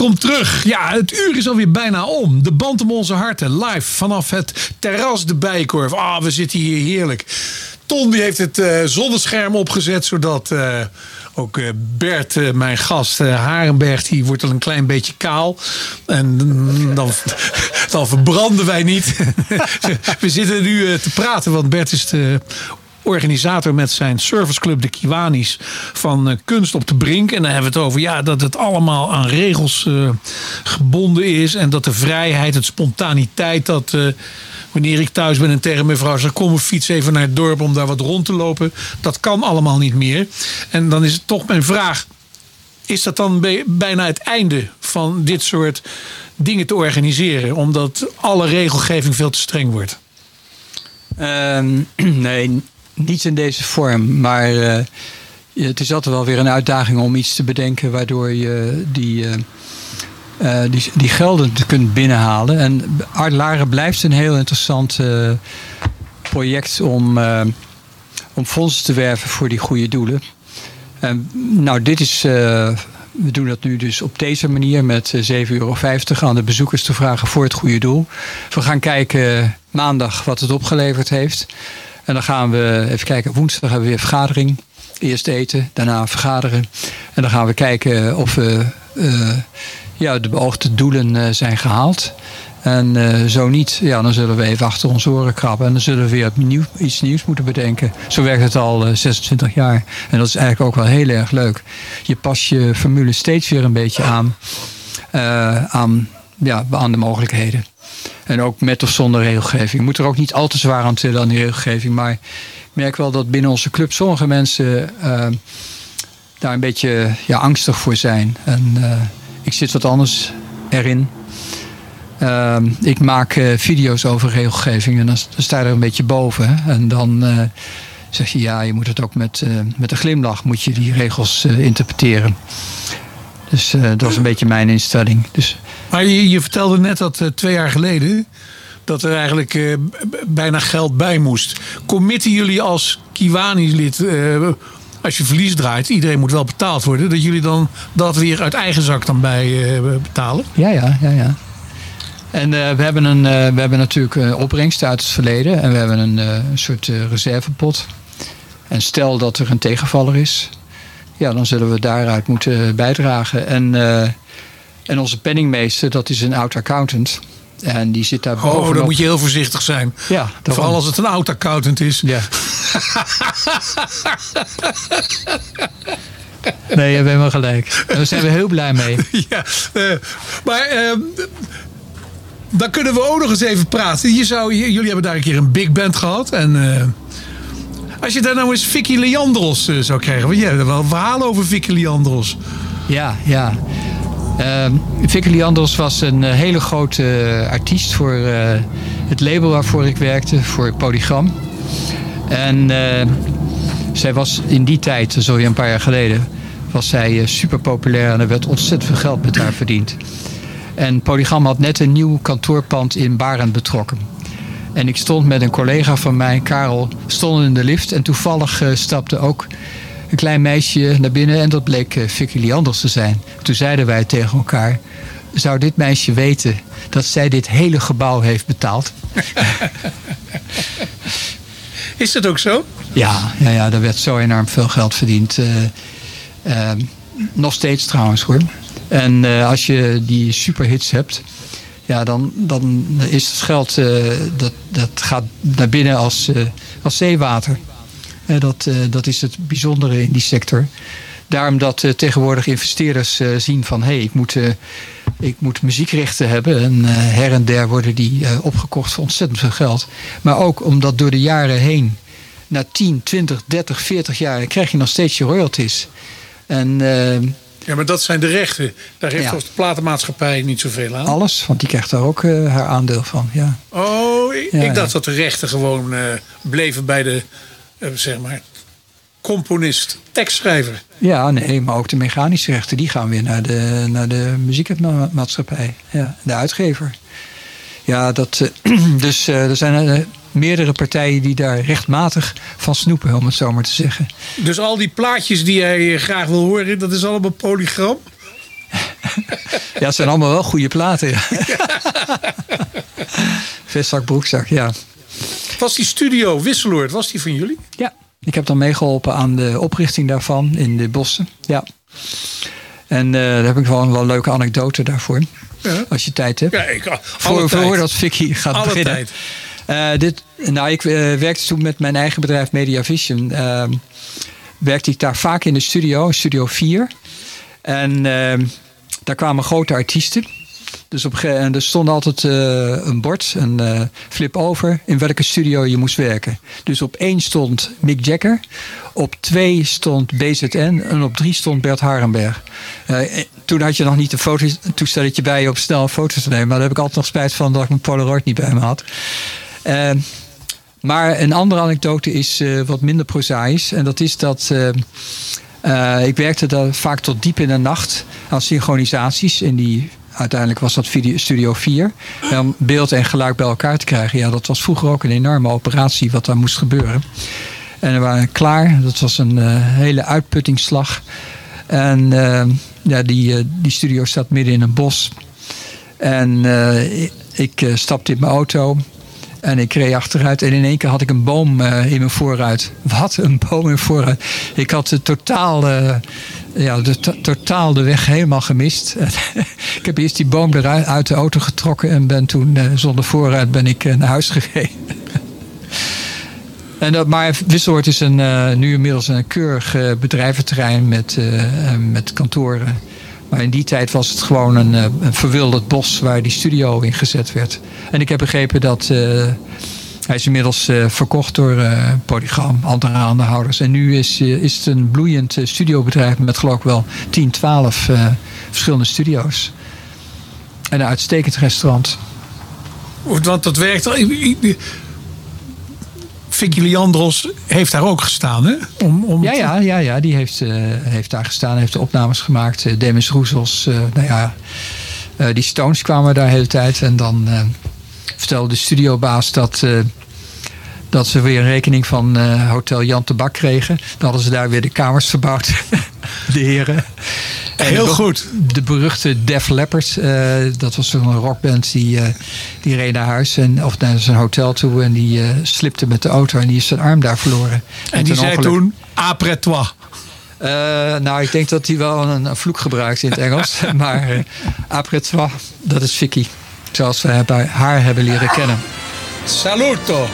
[SPEAKER 3] Welkom terug. Ja, het uur is alweer bijna om. De band om onze harten. Live vanaf het terras de Bijenkorf. Ah, we zitten hier heerlijk. Ton die heeft het eh, zonnescherm opgezet. Zodat eh, ook eh, Bert, mijn gast, Harenberg, die wordt al een klein beetje kaal. En dan, dan verbranden wij niet. we zitten nu te praten, want Bert is de organisator met zijn serviceclub de Kiwanis van eh, Kunst op de Brink. En dan hebben we het over ja, dat het allemaal aan regels eh, gebonden is. En dat de vrijheid, het spontaniteit, dat eh, wanneer ik thuis ben en tegen mijn vrouw zeg... kom een fiets even naar het dorp om daar wat rond te lopen. Dat kan allemaal niet meer. En dan is het toch mijn vraag... Is dat dan bij- bijna het einde van dit soort dingen te organiseren? Omdat alle regelgeving veel te streng wordt.
[SPEAKER 4] Ehm, nee, niet in deze vorm. Maar eh, het is altijd wel weer een uitdaging om iets te bedenken waardoor je die, eh, eh, die, die gelden kunt binnenhalen. En Art Laren blijft een heel interessant project om, om fondsen te werven voor die goede doelen. En, nou, dit is. we doen dat nu dus op deze manier met eh, 7,50 euro aan de bezoekers te vragen voor het goede doel. We gaan kijken maandag wat het opgeleverd heeft. En dan gaan we even kijken. Woensdag hebben we weer vergadering. Eerst eten, daarna vergaderen. En dan gaan we kijken of we, eh, ja, de beoogde doelen eh, zijn gehaald. En eh, zo niet, ja, dan zullen we even achter ons oren krabben. En dan zullen we weer iets nieuws moeten bedenken. Zo werkt het al eh, 26 jaar. En dat is eigenlijk ook wel heel erg leuk. Je past je formule steeds weer een beetje aan. aan ja, aan de mogelijkheden. En ook met of zonder regelgeving. Je moet er ook niet al te zwaar aan tillen aan die regelgeving. Maar ik merk wel dat binnen onze club sommige mensen eh, daar een beetje ja, angstig voor zijn. En eh, ik zit wat anders erin. Ehm, ik maak eh, video's over regelgeving en dan, sta je er een beetje boven. En dan eh, zeg je ja, je moet het ook met, eh, met een glimlach moet je die regels eh, interpreteren. Dus eh, dat is een beetje mijn instelling. Dus
[SPEAKER 3] Maar je, vertelde net dat eh, twee jaar geleden dat er eigenlijk eh, bijna geld bij moest. Committen jullie als Kiwani-lid, eh, als je verlies draait, iedereen moet wel betaald worden, dat jullie dan dat weer uit eigen zak dan bij betalen?
[SPEAKER 4] Ja, ja, ja, ja. En we, hebben een, we hebben natuurlijk een opbrengst uit het verleden. En we hebben een, soort reservepot. En stel dat er een tegenvaller is. Ja, dan zullen we daaruit moeten bijdragen. En, en onze penningmeester, dat is een oud accountant. En die zit daar
[SPEAKER 3] Oh,
[SPEAKER 4] bovenop.
[SPEAKER 3] dan moet je heel voorzichtig zijn.
[SPEAKER 4] Ja.
[SPEAKER 3] Vooral als het een oud-accountant is.
[SPEAKER 4] Ja. nee, je hebt helemaal gelijk. Daar zijn we heel blij mee.
[SPEAKER 3] ja, eh, maar eh, dan kunnen we ook nog eens even praten. Je zou, jullie hebben daar een keer een big band gehad. En eh, als je daar nou eens Vicky Leandros zou krijgen. Want jij hebt er wel een verhaal over Vicky Leandros.
[SPEAKER 4] Ja, ja. Ehm Vicky Leandros was een eh, hele grote eh, artiest voor eh, het label waarvoor ik werkte, voor Polygram. En zij was in die tijd, zo een paar jaar geleden, was zij super populair en er werd ontzettend veel geld met haar verdiend. En Polygram had net een nieuw kantoorpand in Barend betrokken. En ik stond met een collega van mij, Karel, stonden in de lift. En toevallig stapte ook een klein meisje naar binnen. En dat bleek eh, Vicky Leanders te zijn. Toen zeiden wij tegen elkaar... Zou dit meisje weten dat zij dit hele gebouw heeft betaald?
[SPEAKER 3] Is dat ook zo?
[SPEAKER 4] Ja, ja, ja er werd zo enorm veel geld verdiend. Eh, eh, nog steeds trouwens hoor. En eh, als je die superhits hebt, ja, dan, dan is het geld dat, dat gaat naar binnen als, als zeewater. Eh, dat, eh, dat is het bijzondere in die sector. Daarom dat eh, tegenwoordig investeerders zien van hé, hey, ik, moet, ik moet muziekrechten hebben. En her en der worden die opgekocht voor ontzettend veel geld. Maar ook omdat door de jaren heen, na 10, 20, 30, 40 jaar, krijg je nog steeds je royalties. En
[SPEAKER 3] Ja, maar dat zijn de rechten. Daar heeft
[SPEAKER 4] Ja.
[SPEAKER 3] de platenmaatschappij niet zoveel aan.
[SPEAKER 4] alles, want die krijgt daar ook haar aandeel van. Ja.
[SPEAKER 3] Oh, ik,
[SPEAKER 4] Ja,
[SPEAKER 3] ik
[SPEAKER 4] ja.
[SPEAKER 3] dacht dat de rechten gewoon bleven bij de, zeg maar, componist, tekstschrijver.
[SPEAKER 4] ja, nee, maar ook de mechanische rechten, die gaan weer naar de, naar de muziekmaatschappij. Ja, de uitgever. Ja, dat, eh, dus eh, er zijn eh, meerdere partijen die daar rechtmatig van snoepen, om het zo maar te zeggen.
[SPEAKER 3] Dus al die plaatjes die jij eh, graag wil horen, dat is allemaal polygram.
[SPEAKER 4] Ja, het zijn allemaal wel goede platen. Ja. Vestzak, broekzak, ja.
[SPEAKER 3] Was die studio Wisseloord, was die van jullie?
[SPEAKER 4] Ja, ik heb dan meegeholpen aan de oprichting daarvan in de bossen. Ja. En eh, daar heb ik wel een wel leuke anekdote daarvoor.
[SPEAKER 3] Ja.
[SPEAKER 4] Als je tijd hebt.
[SPEAKER 3] Ja, ik,
[SPEAKER 4] voor, voordat Vicky gaat
[SPEAKER 3] Alle
[SPEAKER 4] beginnen.
[SPEAKER 3] tijd.
[SPEAKER 4] Eh, dit, nou, ik eh, werkte toen met mijn eigen bedrijf Mediavision. Ehm werkte ik daar vaak in de studio, Studio 4. En ehm, daar kwamen grote artiesten. Dus op, en er stond altijd eh, een bord, een eh, flip over, in welke studio je moest werken. Dus op één stond Mick Jagger, op twee stond BZN en op drie stond Bert Harenberg. Eh, toen had je nog niet een fototoestelletje bij je om snel een foto te nemen. Maar daar heb ik altijd nog spijt van dat ik mijn Polaroid niet bij me had. Eh, maar een andere anekdote is wat minder prozaïs. En dat is dat ik werkte daar vaak tot diep in de nacht aan synchronisaties. En die, uiteindelijk was dat Studio 4. En om beeld en geluid bij elkaar te krijgen. Ja, dat was vroeger ook een enorme operatie wat daar moest gebeuren. En we waren klaar. Dat was een eh, hele uitputtingsslag. En eh, ja, die, eh, die studio staat midden in een bos. En ik, stapte in mijn auto. En ik reed achteruit en in één keer had ik een boom in mijn voorruit. Wat een boom in mijn voorruit. Ik had de totaal, ja, de, to- totaal de weg helemaal gemist. ik heb eerst die boom eruit uit de auto getrokken en ben toen eh, zonder voorruit ben ik eh, naar huis gereden. En dat, maar Wisseloord is een, eh, nu inmiddels een keurig bedrijventerrein met, met kantoren. Maar in die tijd was het gewoon een, een verwilderd bos waar die studio in gezet werd. En ik heb begrepen dat hij is inmiddels eh, verkocht door eh Polygram, andere aandeelhouders. En nu is, eh, is het een bloeiend studiobedrijf met geloof ik wel 10, 12 eh, verschillende studio's. En een uitstekend restaurant.
[SPEAKER 6] Want dat werkt al. Vicky Leandros heeft daar ook gestaan, hè? Om, om
[SPEAKER 4] Ja, ja, ja, ja die heeft, heeft daar gestaan, heeft de opnames gemaakt. Demis Roezels, nou ja, die Stones kwamen daar de hele tijd. En dan vertelde de studiobaas dat, eh, dat ze weer een rekening van eh, Hotel Jan de Bak kregen. Dan hadden ze daar weer de kamers verbouwd, de heren. En
[SPEAKER 6] Heel
[SPEAKER 4] de-
[SPEAKER 6] goed.
[SPEAKER 4] De beruchte Def Leppard, eh, dat was zo'n rockband, die, eh, die reed naar huis en, of naar zijn hotel toe. En die slipte met de auto en die is zijn arm daar verloren.
[SPEAKER 6] En die zei
[SPEAKER 4] ongeluk-
[SPEAKER 6] toen, après toi.
[SPEAKER 4] nou, ik denk dat hij wel een, een vloek gebruikt in het Engels. maar après toi, dat is Vicky. Zoals we haar hebben leren kennen.
[SPEAKER 6] Saluto.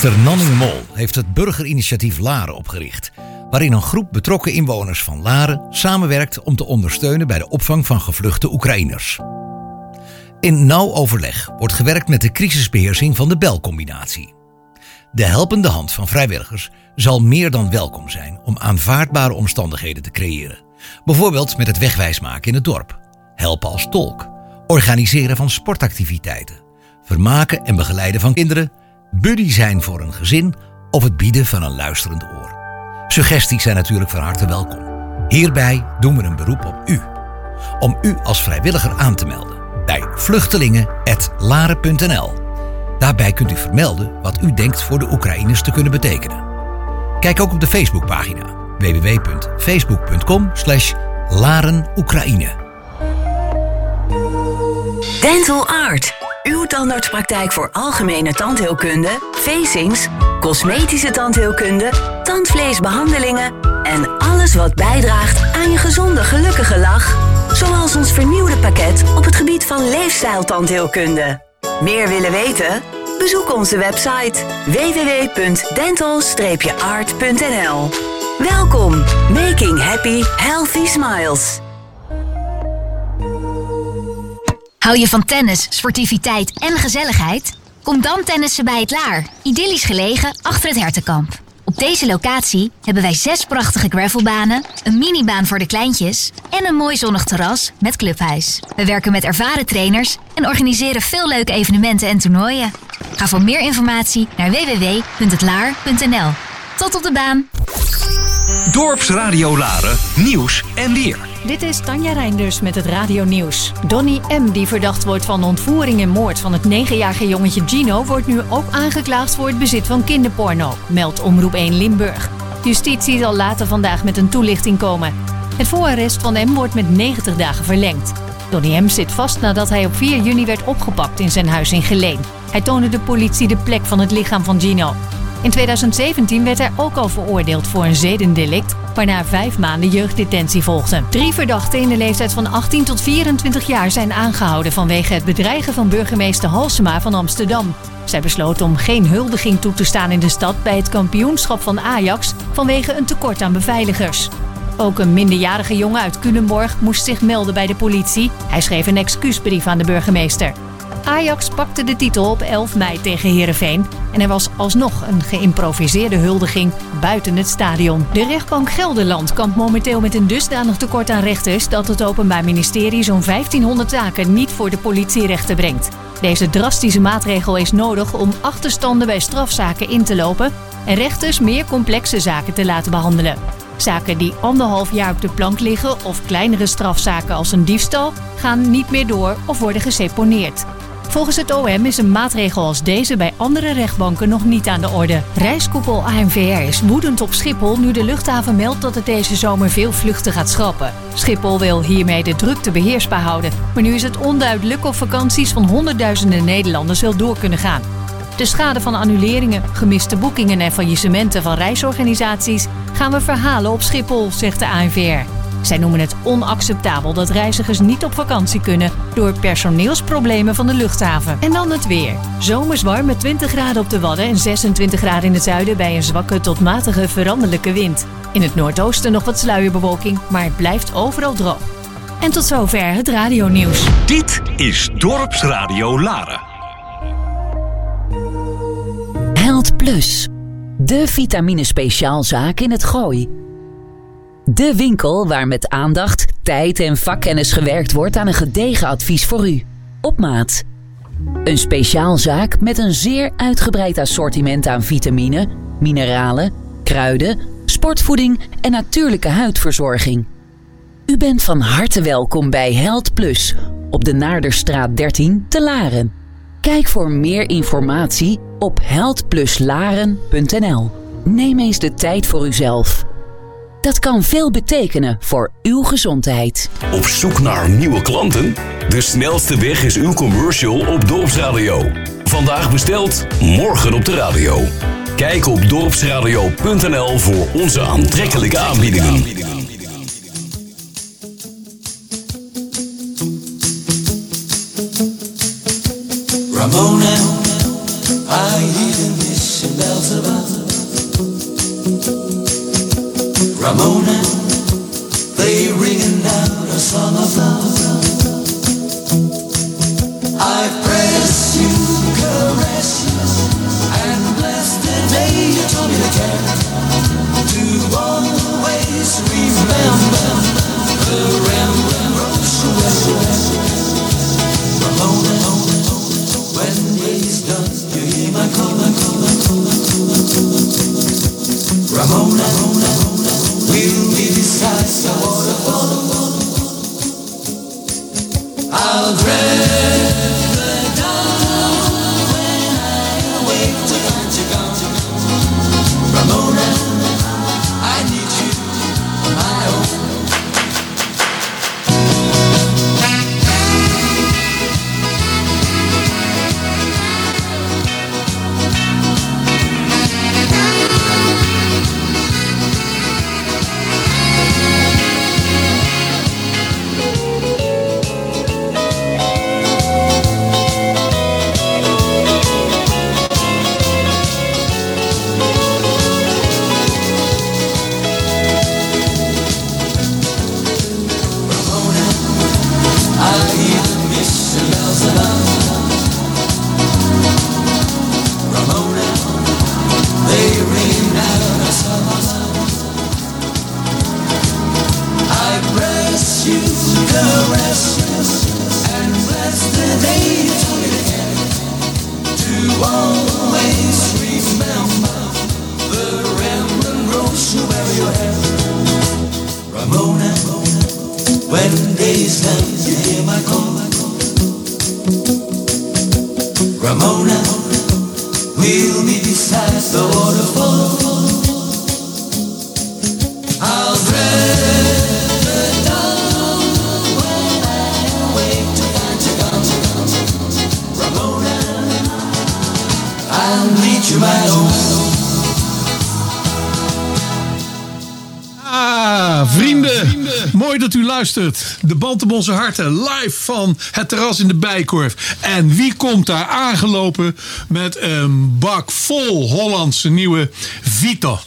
[SPEAKER 7] Burgemeester Nanning Mol heeft het burgerinitiatief Laren opgericht, waarin een groep betrokken inwoners van Laren samenwerkt om te ondersteunen bij de opvang van gevluchte Oekraïners. In nauw overleg wordt gewerkt met de crisisbeheersing van de belcombinatie. De helpende hand van vrijwilligers zal meer dan welkom zijn om aanvaardbare omstandigheden te creëren. Bijvoorbeeld met het wegwijsmaken in het dorp, helpen als tolk, organiseren van sportactiviteiten, vermaken en begeleiden van kinderen, buddy zijn voor een gezin of het bieden van een luisterend oor. Suggesties zijn natuurlijk van harte welkom. Hierbij doen we een beroep op u. Om u als vrijwilliger aan te melden bij vluchtelingen.laren.nl. Daarbij kunt u vermelden wat u denkt voor de Oekraïners te kunnen betekenen. Kijk ook op de Facebookpagina www.facebook.com Laren.
[SPEAKER 8] Dental Art. Uw tandartspraktijk voor algemene tandheelkunde, facings, cosmetische tandheelkunde, tandvleesbehandelingen en alles wat bijdraagt aan je gezonde, gelukkige lach. Zoals ons vernieuwde pakket op het gebied van leefstijltandheelkunde. Meer willen weten? Bezoek onze website www.dental-art.nl. Welkom, making happy, healthy smiles.
[SPEAKER 9] Hou je van tennis, sportiviteit en gezelligheid? Kom dan tennissen bij het Laar, idyllisch gelegen achter het Hertenkamp. Op deze locatie hebben wij zes prachtige gravelbanen, een minibaan voor de kleintjes en een mooi zonnig terras met clubhuis. We werken met ervaren trainers en organiseren veel leuke evenementen en toernooien. Ga voor meer informatie naar www.hetlaar.nl. Tot op de baan!
[SPEAKER 10] Dorpsradio Laren, nieuws en weer.
[SPEAKER 11] Dit is Tanja Reinders met het Radio Nieuws. Donny M., die verdacht wordt van ontvoering en moord van het 9-jarige jongetje Gino, wordt nu ook aangeklaagd voor het bezit van kinderporno, meldt Omroep 1 Limburg. Justitie zal later vandaag met een toelichting komen. Het voorarrest van M wordt met 90 dagen verlengd. Donny M. zit vast nadat hij op 4 juni werd opgepakt in zijn huis in Geleen. Hij toonde de politie de plek van het lichaam van Gino. In 2017 werd hij ook al veroordeeld voor een zedendelict, waarna vijf maanden jeugddetentie volgde. Drie verdachten in de leeftijd van 18 tot 24 jaar zijn aangehouden vanwege het bedreigen van burgemeester Halsema van Amsterdam. Zij besloot om geen huldiging toe te staan in de stad bij het kampioenschap van Ajax vanwege een tekort aan beveiligers. Ook een minderjarige jongen uit Culemborg moest zich melden bij de politie. Hij schreef een excuusbrief aan de burgemeester. Ajax pakte de titel op 11 mei tegen Herenveen en er was alsnog een geïmproviseerde huldiging buiten het stadion. De rechtbank Gelderland kampt momenteel met een dusdanig tekort aan rechters dat het Openbaar Ministerie zo'n 1500 zaken niet voor de politierechten brengt. Deze drastische maatregel is nodig om achterstanden bij strafzaken in te lopen en rechters meer complexe zaken te laten behandelen. Zaken die anderhalf jaar op de plank liggen of kleinere strafzaken als een diefstal gaan niet meer door of worden geseponeerd. Volgens het OM is een maatregel als deze bij andere rechtbanken nog niet aan de orde. Reiskoepel ANVR is woedend op Schiphol nu de luchthaven meldt dat het deze zomer veel vluchten gaat schrappen. Schiphol wil hiermee de drukte beheersbaar houden, maar nu is het onduidelijk of vakanties van honderdduizenden Nederlanders wel door kunnen gaan. De schade van annuleringen, gemiste boekingen en faillissementen van reisorganisaties gaan we verhalen op Schiphol, zegt de ANVR. Zij noemen het onacceptabel dat reizigers niet op vakantie kunnen door personeelsproblemen van de luchthaven. En dan het weer. Zomers warm met 20 graden op de Wadden en 26 graden in het zuiden bij een zwakke tot matige veranderlijke wind. In het noordoosten nog wat sluierbewolking, maar het blijft overal droog. En tot zover het radionieuws.
[SPEAKER 10] Dit is Dorpsradio Laren.
[SPEAKER 12] Held Plus. De vitamine speciaalzaak in het Gooi. De winkel waar met aandacht, tijd en vakkennis gewerkt wordt aan een gedegen advies voor u. Op maat. Een speciaalzaak met een zeer uitgebreid assortiment aan vitamine, mineralen, kruiden, sportvoeding en natuurlijke huidverzorging. U bent van harte welkom bij Held Plus op de Naarderstraat 13 te Laren. Kijk voor meer informatie op heldpluslaren.nl. Neem eens de tijd voor uzelf. Dat kan veel betekenen voor uw gezondheid.
[SPEAKER 13] Op zoek naar nieuwe klanten? De snelste weg is uw commercial op Dorpsradio. Vandaag besteld, morgen op de radio. Kijk op dorpsradio.nl voor onze aantrekkelijke aanbiedingen.
[SPEAKER 2] Ramona, I hear the mission bells above. Ramona, they ringing out a song of love. I press you, caress you, and bless the day you told me to care. To always remember the rambling rose you. Ramona, when day's done, you hear my call, my call, my call, my call, call. Ramona, I'll
[SPEAKER 3] dream. Mooi dat u luistert. De band op onze harten. Live van het terras in de Bijkorf. En wie komt daar aangelopen met een bak vol Hollandse nieuwe Vito?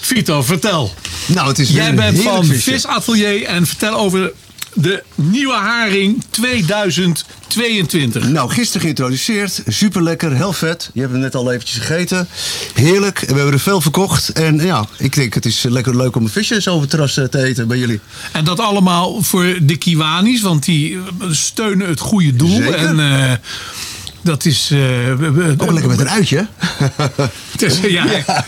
[SPEAKER 3] Vito, vertel.
[SPEAKER 14] Nou, het is
[SPEAKER 3] Jij bent van. Visatelier en vertel over de nieuwe haring 2022.
[SPEAKER 14] Nou, gisteren geïntroduceerd. Super lekker, heel vet. Je hebt hem net al eventjes gegeten. Heerlijk. We hebben er veel verkocht. En ja, ik denk het is lekker leuk om een visje zo op het terras eh, te eten bij jullie.
[SPEAKER 3] En dat allemaal voor de Kiwanis, want die eh, steunen het goede doel.
[SPEAKER 14] Zeker.
[SPEAKER 3] En eh, dat is. eh,
[SPEAKER 14] Ook lekker met een uitje.
[SPEAKER 3] Ja,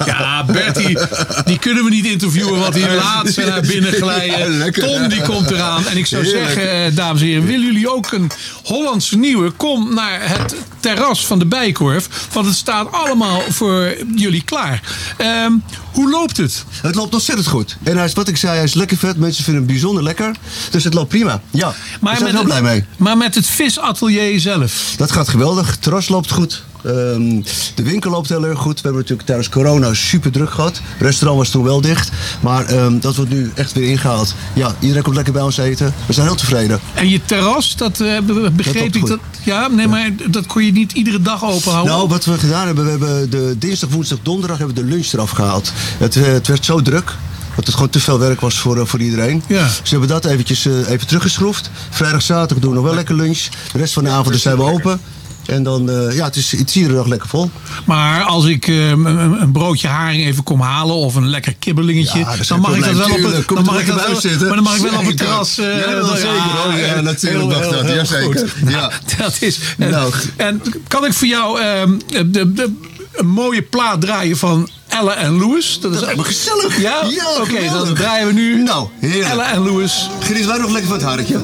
[SPEAKER 3] ja. Bertie, die kunnen we niet interviewen, want die laat ze naar binnen
[SPEAKER 14] Ja,
[SPEAKER 3] glijden.
[SPEAKER 14] lekker.
[SPEAKER 3] Tom, die komt eraan. En ik zou
[SPEAKER 14] Heerlijk.
[SPEAKER 3] zeggen, eh, dames en heren, willen jullie ook een Hollandse nieuwe? Kom naar het terras van de Bijkorf, want het staat allemaal voor jullie klaar. Ehm, hoe loopt het?
[SPEAKER 14] Het loopt ontzettend goed. En hij is, wat ik zei, hij is lekker vet. Mensen vinden hem bijzonder lekker. Dus het loopt prima. Ja, maar ik ben er heel blij mee.
[SPEAKER 3] Maar met het visatelier zelf.
[SPEAKER 14] Dat gaat geweldig. Het terras loopt goed. Ehm, de winkel loopt heel erg goed. We hebben natuurlijk tijdens corona super druk gehad. Het restaurant was toen wel dicht. Maar ehm, dat wordt nu echt weer ingehaald. Ja, iedereen komt lekker bij ons eten. We zijn heel tevreden.
[SPEAKER 3] En je terras, dat eh, be- begreep ik dat. Ja, nee, maar dat kon je niet iedere dag open houden.
[SPEAKER 14] Nou, wat we gedaan hebben, we hebben de dinsdag, woensdag, donderdag hebben we de lunch eraf gehaald. Het, eh, het werd zo druk. Dat het gewoon te veel werk was voor, eh, voor iedereen.
[SPEAKER 3] Ja.
[SPEAKER 14] Dus we hebben dat eventjes even teruggeschroefd. Vrijdag, zaterdag doen we nog wel lekker lunch. De rest van de avond zijn we open. En dan, eh, ja, het is, het is iedere dag lekker vol.
[SPEAKER 3] Maar als ik eh, een, een broodje haring even kom halen of een lekker kibbelingetje,
[SPEAKER 14] Ja, dat
[SPEAKER 3] dan mag ik dat wel op het, dan mag ik dat wel,
[SPEAKER 14] zitten.
[SPEAKER 3] maar dan mag ik wel op het terras. eh,
[SPEAKER 14] Ja, wel zeker. Ja, natuurlijk mag dat. Ja, zeker. Ja.
[SPEAKER 3] Dat is. En,
[SPEAKER 14] Nou.
[SPEAKER 3] en kan ik voor jou ehm, de, de, een mooie plaat draaien van Ella en Lewis? Dat is
[SPEAKER 14] me gezellig.
[SPEAKER 3] Ja,
[SPEAKER 14] Ja,
[SPEAKER 3] oké, dan draaien we nu.
[SPEAKER 14] Nou, heerlijk.
[SPEAKER 3] Ella en Lewis.
[SPEAKER 14] Geniet wij nog lekker van het harkje.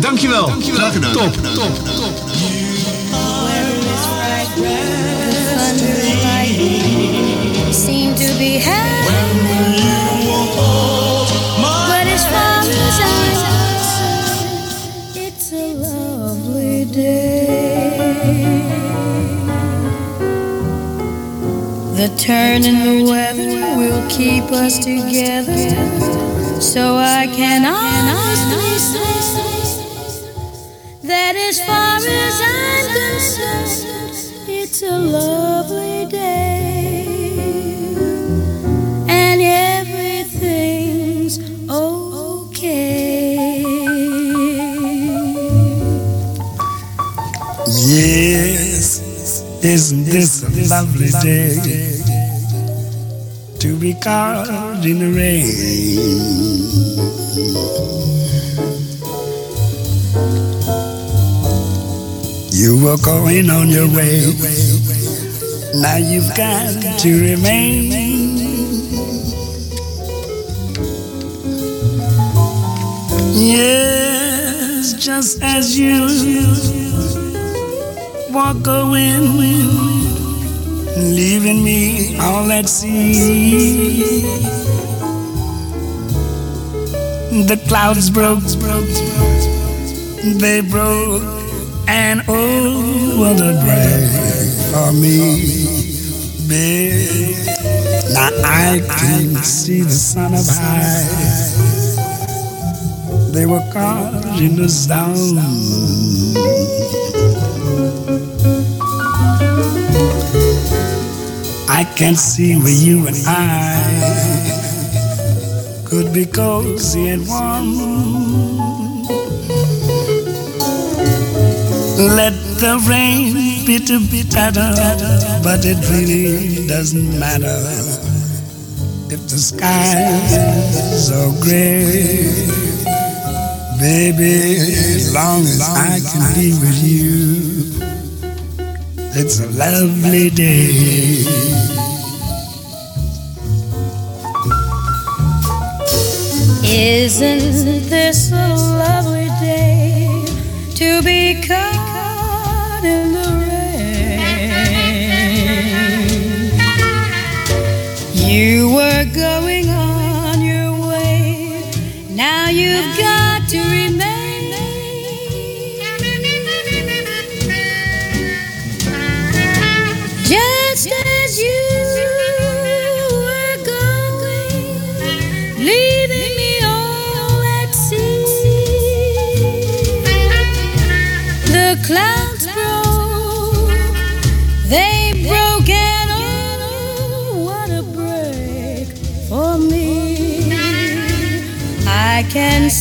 [SPEAKER 3] Dankjewel.
[SPEAKER 14] Graag gedaan.
[SPEAKER 3] Top, top, top.
[SPEAKER 6] Be But as far as I'm concerned, it's a lovely day. The turn in the weather will keep us together, so I can honestly say that as far as I'm concerned, it's a lovely day,
[SPEAKER 15] Yes, isn't this a lovely day to be caught in the rain? You were going on your way, now you've got to remain. Yes, just as you walk away, leaving me all at sea. The clouds broke, they broke, and oh, what a break for me, babe. Now I can see the sun up high. They were caught in the I can't see where you and I could be cozy and warm. Let the rain bitter patter, but it really doesn't matter if the skies are gray. Baby, as long as I can be with you, it's a lovely day.
[SPEAKER 6] Isn't this a lovely day to be caught in the rain? You were going on your way, now you've got to remember.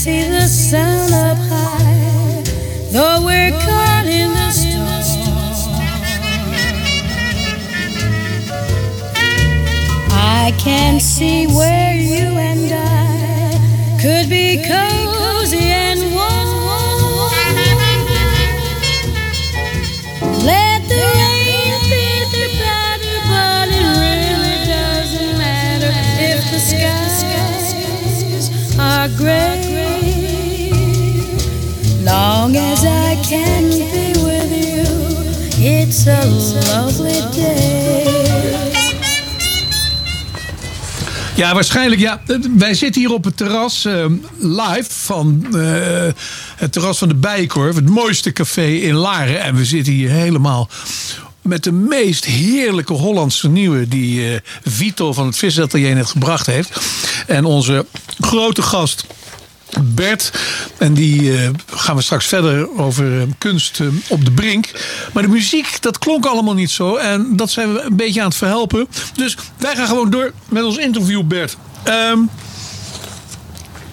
[SPEAKER 6] See the sun up high, though we're caught in the storm. I can't see where you and I could be cozy it's a lovely day.
[SPEAKER 3] Ja, waarschijnlijk. Ja, wij zitten hier op het terras eh, live van eh, het terras van de Bijenkorf. Het mooiste café in Laren. En we zitten hier helemaal met de meest heerlijke Hollandse nieuwe... die eh, Vito van het Visatelier net gebracht heeft. En onze grote gast... Bert, en die eh, gaan we straks verder over eh, kunst eh, op de brink. Maar de muziek, dat klonk allemaal niet zo. En dat zijn we een beetje aan het verhelpen. Dus wij gaan gewoon door met ons interview, Bert. Ehm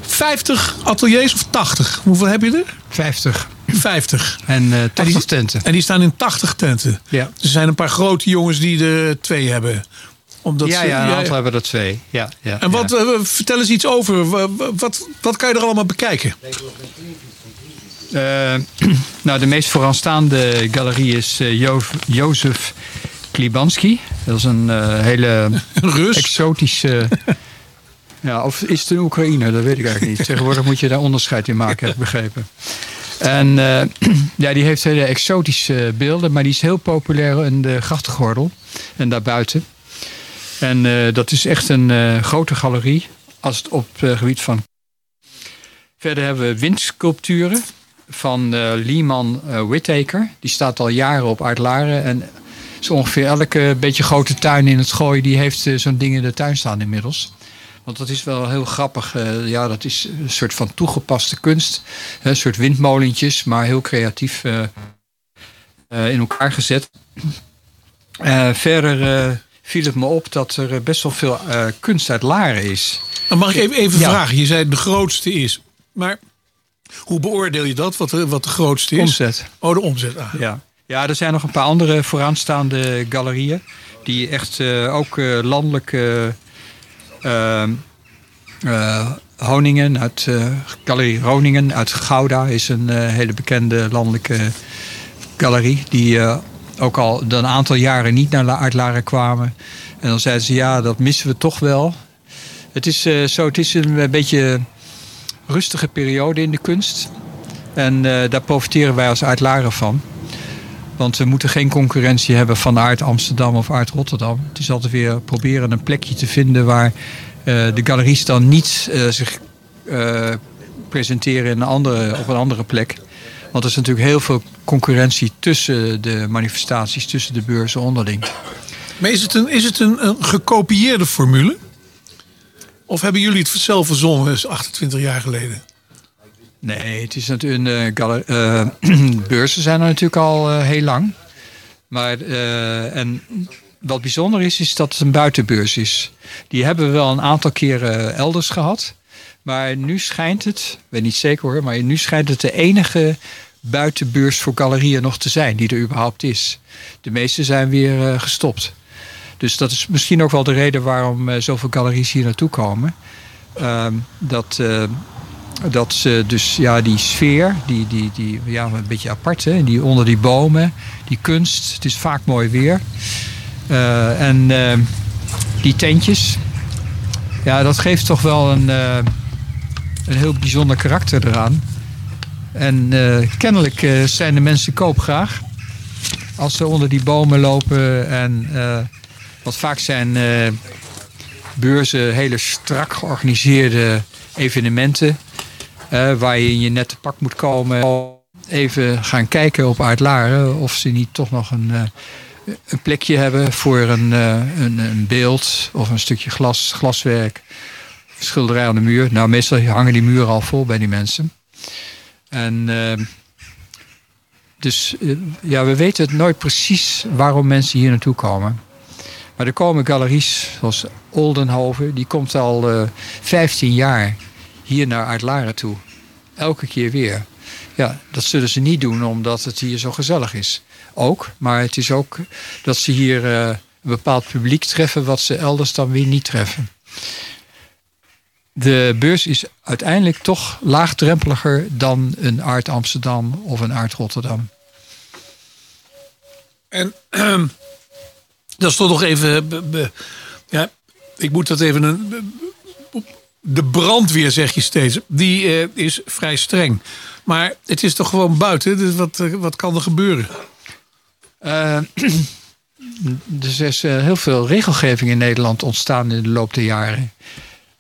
[SPEAKER 3] 50 ateliers of 80? Hoeveel heb je er?
[SPEAKER 4] 50.
[SPEAKER 3] 50.
[SPEAKER 4] En eh 80
[SPEAKER 3] die,
[SPEAKER 4] tenten.
[SPEAKER 3] En die staan in 80 tenten.
[SPEAKER 4] Ja.
[SPEAKER 3] Er zijn een paar grote jongens die er twee hebben. Omdat
[SPEAKER 4] ja,
[SPEAKER 3] ze-
[SPEAKER 4] ja, een aantal hebben er twee. Ja, ja,
[SPEAKER 3] En wat, eh, vertel eens iets over. Wa- wa- Wat, wat kan je er allemaal bekijken?
[SPEAKER 4] Eh, nou, de meest vooraanstaande galerie is eh, Jo- Jozef Klibanski. Dat is een hele exotische... ja, of is het een Oekraïner? Dat weet ik eigenlijk niet. Tegenwoordig moet je daar onderscheid in maken, heb ik begrepen. En ja, die heeft hele exotische beelden, maar die is heel populair in de grachtengordel en daarbuiten. En eh, dat is echt een eh, grote galerie als het op het gebied van Verder hebben we windsculpturen van eh eh, Whittaker. Die staat al jaren op Uitlaren. En zo ongeveer elke beetje grote tuin in het gooi... die heeft eh, zo'n ding in de tuin staan inmiddels. Want dat is wel heel grappig. eh, ja, dat is een soort van toegepaste kunst. Hè, Een soort windmolentjes, maar heel creatief eh, eh, in elkaar gezet. Eh, verder eh, viel het me op dat er best wel veel eh, kunst uit Laren is.
[SPEAKER 3] Dan mag ik even, even
[SPEAKER 4] Ja.
[SPEAKER 3] vragen. Je zei de grootste is. Maar hoe beoordeel je dat? Wat de, wat de grootste is?
[SPEAKER 4] Omzet.
[SPEAKER 3] Oh, de omzet. Ah.
[SPEAKER 4] Ja. ja, er zijn nog een paar andere vooraanstaande galerieën. Die echt eh, ook eh, landelijk eh, eh, eh, Honingen uit eh, Galerie Roningen uit Gouda is een eh, hele bekende landelijke galerie. Die eh, ook al een aantal jaren niet naar La- uit Laren kwamen. En dan zeiden ze ja, dat missen we toch wel. Het is eh, zo, het is een beetje rustige periode in de kunst. En eh, daar profiteren wij als Uitlaren van. Want we moeten geen concurrentie hebben van Aard Amsterdam of Aard Rotterdam. Het is altijd weer proberen een plekje te vinden waar eh, de galeries dan niet zich presenteren in een andere, op een andere plek. Want er is natuurlijk heel veel concurrentie tussen de manifestaties, tussen de beurzen onderling.
[SPEAKER 3] Maar is het, een, is het een, een gekopieerde formule? Of hebben jullie het zelf verzonnen, is 28 jaar geleden?
[SPEAKER 4] Nee, het is natuurlijk een eh, beurzen zijn er natuurlijk al eh, heel lang. Maar en wat bijzonder is, is dat het een buitenbeurs is. Die hebben we wel een aantal keren elders gehad. Maar nu schijnt het, ik weet niet zeker hoor, maar nu schijnt het de enige buitenbeurs voor galerieën nog te zijn die er überhaupt is. De meeste zijn weer eh, gestopt. Dus dat is misschien ook wel de reden waarom eh, zoveel galeries hier naartoe komen. Ehm, dat, eh, dat ze dus ja, die sfeer, die, die, die ja, een beetje apart, hè? Die onder die bomen, die kunst, het is vaak mooi weer. En eh, die tentjes, ja, dat geeft toch wel een, een heel bijzonder karakter eraan. En eh, kennelijk eh, zijn de mensen koopgraag als ze onder die bomen lopen. En eh, wat vaak zijn beurzen hele strak georganiseerde evenementen. waar je in je nette pak moet komen. Even gaan kijken op Uitlaren of ze niet toch nog een, een plekje hebben voor een, een, een beeld of een stukje glas, glaswerk. Schilderij aan de muur. Nou, meestal hangen die muren al vol bij die mensen. En eh, dus eh, ja, we weten het nooit precies waarom mensen hier naartoe komen. Maar er komen galeries zoals Oldenhoven, die komt al eh 15 jaar hier naar Uitlaren toe. Elke keer weer. Ja, dat zullen ze niet doen omdat het hier zo gezellig is. Ook, maar het is ook dat ze hier eh, een bepaald publiek treffen wat ze elders dan weer niet treffen. De beurs is uiteindelijk toch laagdrempeliger dan een Art Amsterdam of een Art Rotterdam.
[SPEAKER 3] En dat is toch nog even. be- be- ja, ik moet dat even. Een, de brandweer, zeg je steeds, die eh, is vrij streng. Maar het is toch gewoon buiten, dus wat, eh, wat kan er gebeuren?
[SPEAKER 4] Eh, dus er is eh, heel veel regelgeving in Nederland ontstaan in de loop der jaren.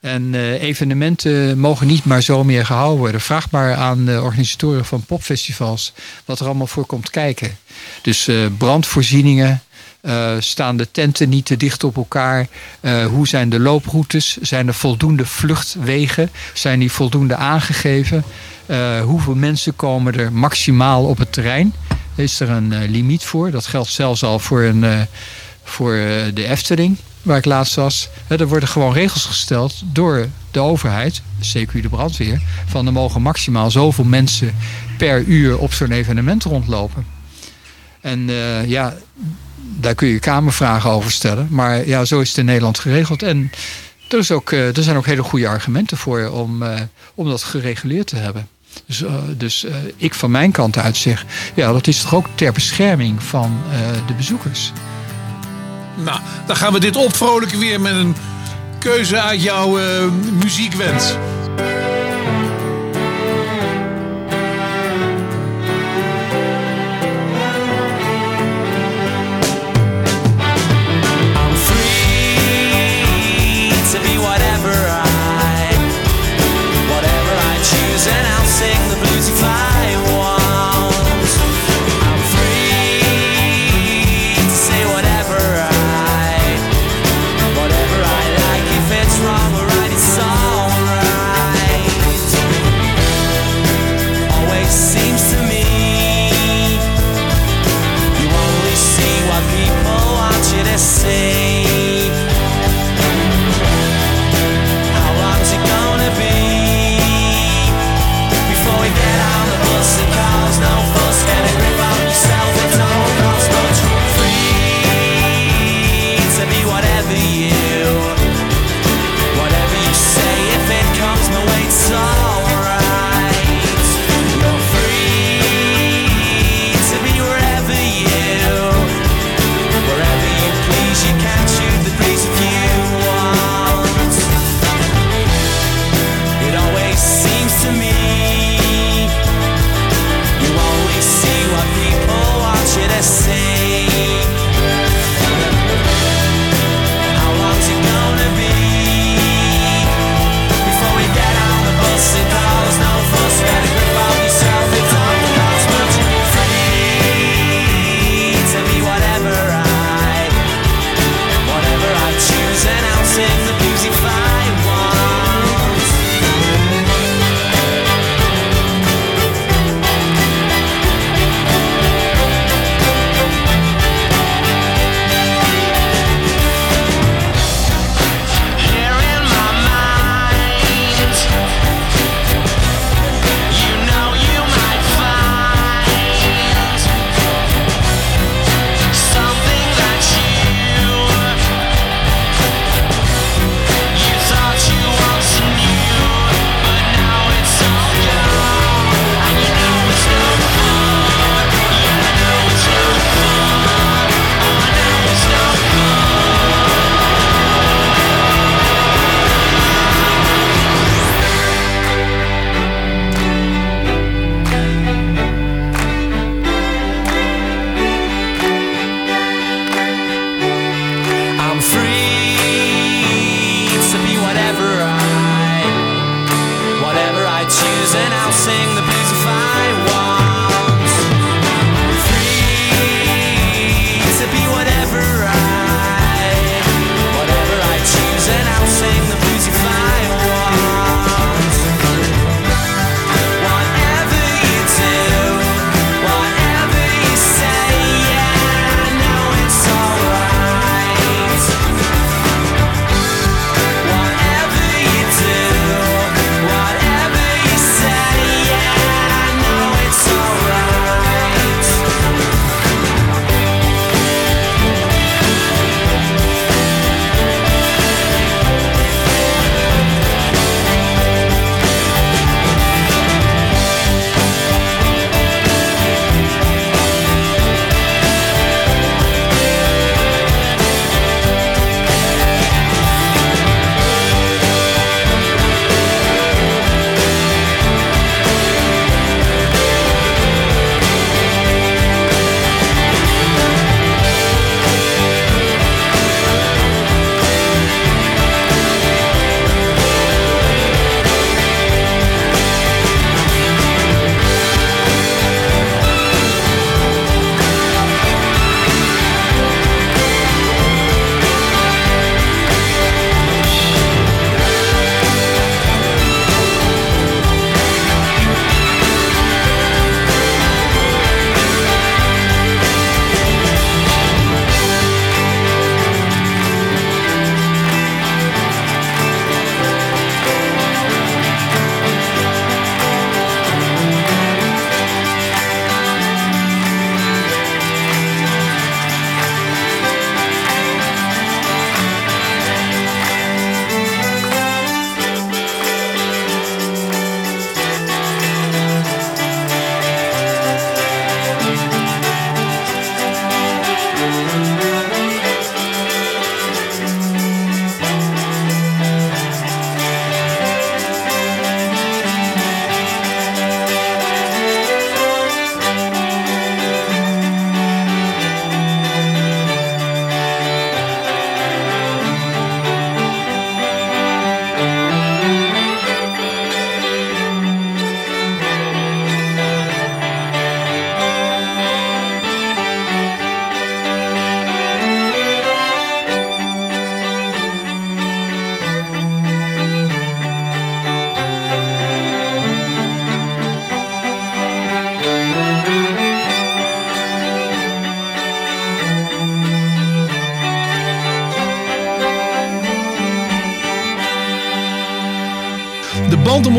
[SPEAKER 4] En eh, evenementen mogen niet maar zo meer gehouden worden. Vraag maar aan de organisatoren van popfestivals wat er allemaal voor komt kijken. Dus eh, brandvoorzieningen, eh, staan de tenten niet te dicht op elkaar? Eh, hoe zijn de looproutes? Zijn er voldoende vluchtwegen? Zijn die voldoende aangegeven? Eh, hoeveel mensen komen er maximaal op het terrein? Is er een eh, limiet voor? Dat geldt zelfs al voor, een, eh, voor eh, de Efteling, waar ik laatst was. Hè, er worden gewoon regels gesteld door de overheid, CQ de brandweer, van er mogen maximaal zoveel mensen per uur op zo'n evenement rondlopen. En eh, ja, daar kun je kamervragen over stellen. Maar ja, zo is het in Nederland geregeld. En er, is ook, eh, er zijn ook hele goede argumenten voor om, eh, om dat gereguleerd te hebben. Dus, dus ik van mijn kant uit zeg, ja, dat is toch ook ter bescherming van de bezoekers.
[SPEAKER 3] Nou, dan gaan we dit opvrolijken weer met een keuze uit jouw eh, muziekwens.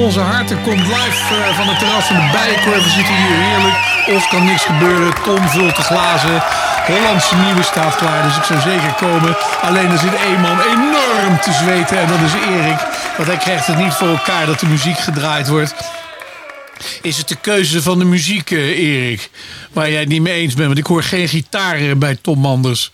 [SPEAKER 3] Onze harten komt live eh, van het terras van de Bijenkorf. We zitten hier heerlijk. Ons kan niks gebeuren. Tom vult de glazen. Hollandse nieuwe staat klaar, dus ik zou zeker komen. Alleen er zit één man enorm te zweten en dat is Erik. Want hij krijgt het niet voor elkaar dat de muziek gedraaid wordt. Is het de keuze van de muziek, eh, Erik? Waar jij het niet mee eens bent, want ik hoor geen gitaar eh, bij Tom Manders.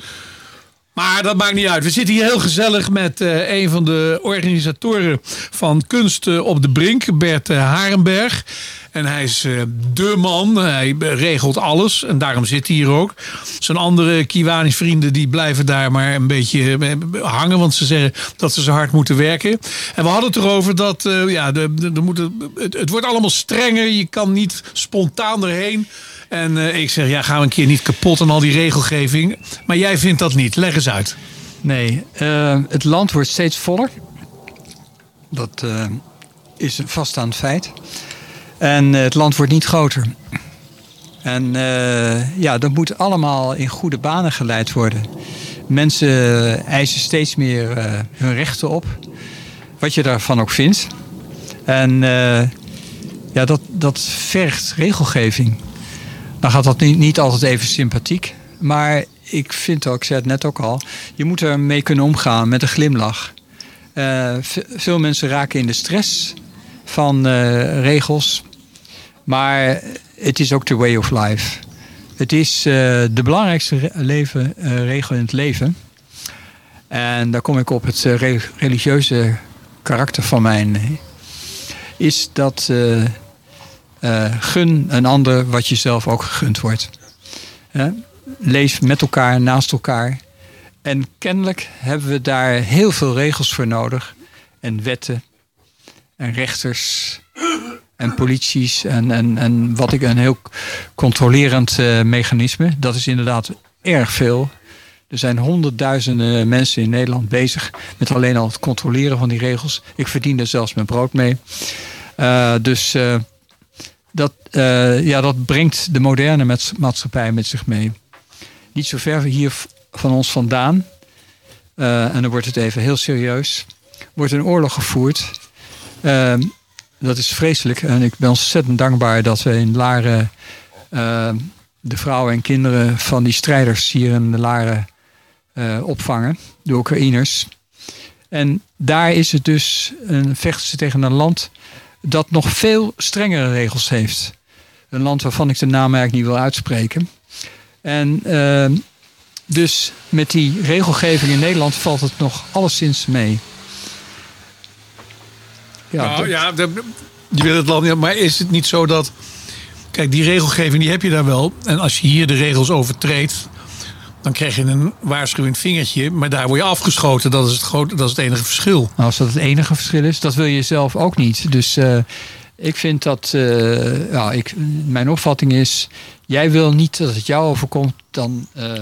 [SPEAKER 3] Maar dat maakt niet uit. We zitten hier heel gezellig met een van de organisatoren van Kunst eh, op de Brink, Bert eh, Harenberg. En hij is eh, de man. Hij regelt alles. En daarom zit hij hier ook. Zijn andere Kiwanis vrienden die blijven daar maar een beetje hangen. Want ze zeggen dat ze zo hard moeten werken. En we hadden het erover dat ja, de, moeten, het, wordt allemaal strenger. Je kan niet spontaan erheen. En ik zeg, ja, gaan we een keer niet kapot aan al die regelgeving. Maar jij vindt dat niet. Leg eens uit.
[SPEAKER 4] Nee, het land wordt steeds voller. Dat eh, is een vaststaand feit. En eh, het land wordt niet groter. En eh, ja, dat moet allemaal in goede banen geleid worden. Mensen eisen steeds meer hun rechten op. Wat je daarvan ook vindt. En ja, dat, dat vergt regelgeving. Dan gaat dat niet, niet altijd even sympathiek. Maar ik vind ook, ik zei het net ook al, je moet er mee kunnen omgaan met een glimlach. Eh, ve- veel mensen raken in de stress van eh, regels. Maar het is ook de way of life. Het is eh, de belangrijkste leven, regel in het leven. En daar kom ik op het re- religieuze karakter van mijn. Is dat gun een ander wat jezelf ook gegund wordt. Leef met elkaar, naast elkaar. En kennelijk hebben we daar heel veel regels voor nodig. En wetten. En rechters. En polities. En, en, en wat ik een heel controlerend eh, mechanisme. Dat is inderdaad erg veel. Er zijn honderdduizenden mensen in Nederland bezig met alleen al het controleren van die regels. Ik verdien er zelfs mijn brood mee. Eh, dus eh, dat, ja, dat brengt de moderne maatschappij met zich mee. Niet zo ver hier van ons vandaan, eh, en dan wordt het even heel serieus, wordt een oorlog gevoerd. Eh, dat is vreselijk en ik ben ontzettend dankbaar dat we in Laren eh, de vrouwen en kinderen van die strijders hier in Laren eh, opvangen, de Oekraïners. En daar is het dus een vechten ze tegen een land dat nog veel strengere regels heeft. Een land waarvan ik de naam eigenlijk niet wil uitspreken. En eh, dus met die regelgeving in Nederland valt het nog alleszins mee. Ja,
[SPEAKER 3] nou
[SPEAKER 4] dat-
[SPEAKER 3] ja, je wil het land niet, maar is het niet zo dat. Kijk, die regelgeving die heb je daar wel. En als je hier de regels overtreedt, dan krijg je een waarschuwend vingertje. Maar daar word je afgeschoten. Dat is het, grote, dat is het enige verschil.
[SPEAKER 4] Nou, als dat het enige verschil is, dat wil je zelf ook niet. Dus eh, ik vind dat, eh, ja, ik, mijn opvatting is, jij wil niet dat het jou overkomt, dan eh,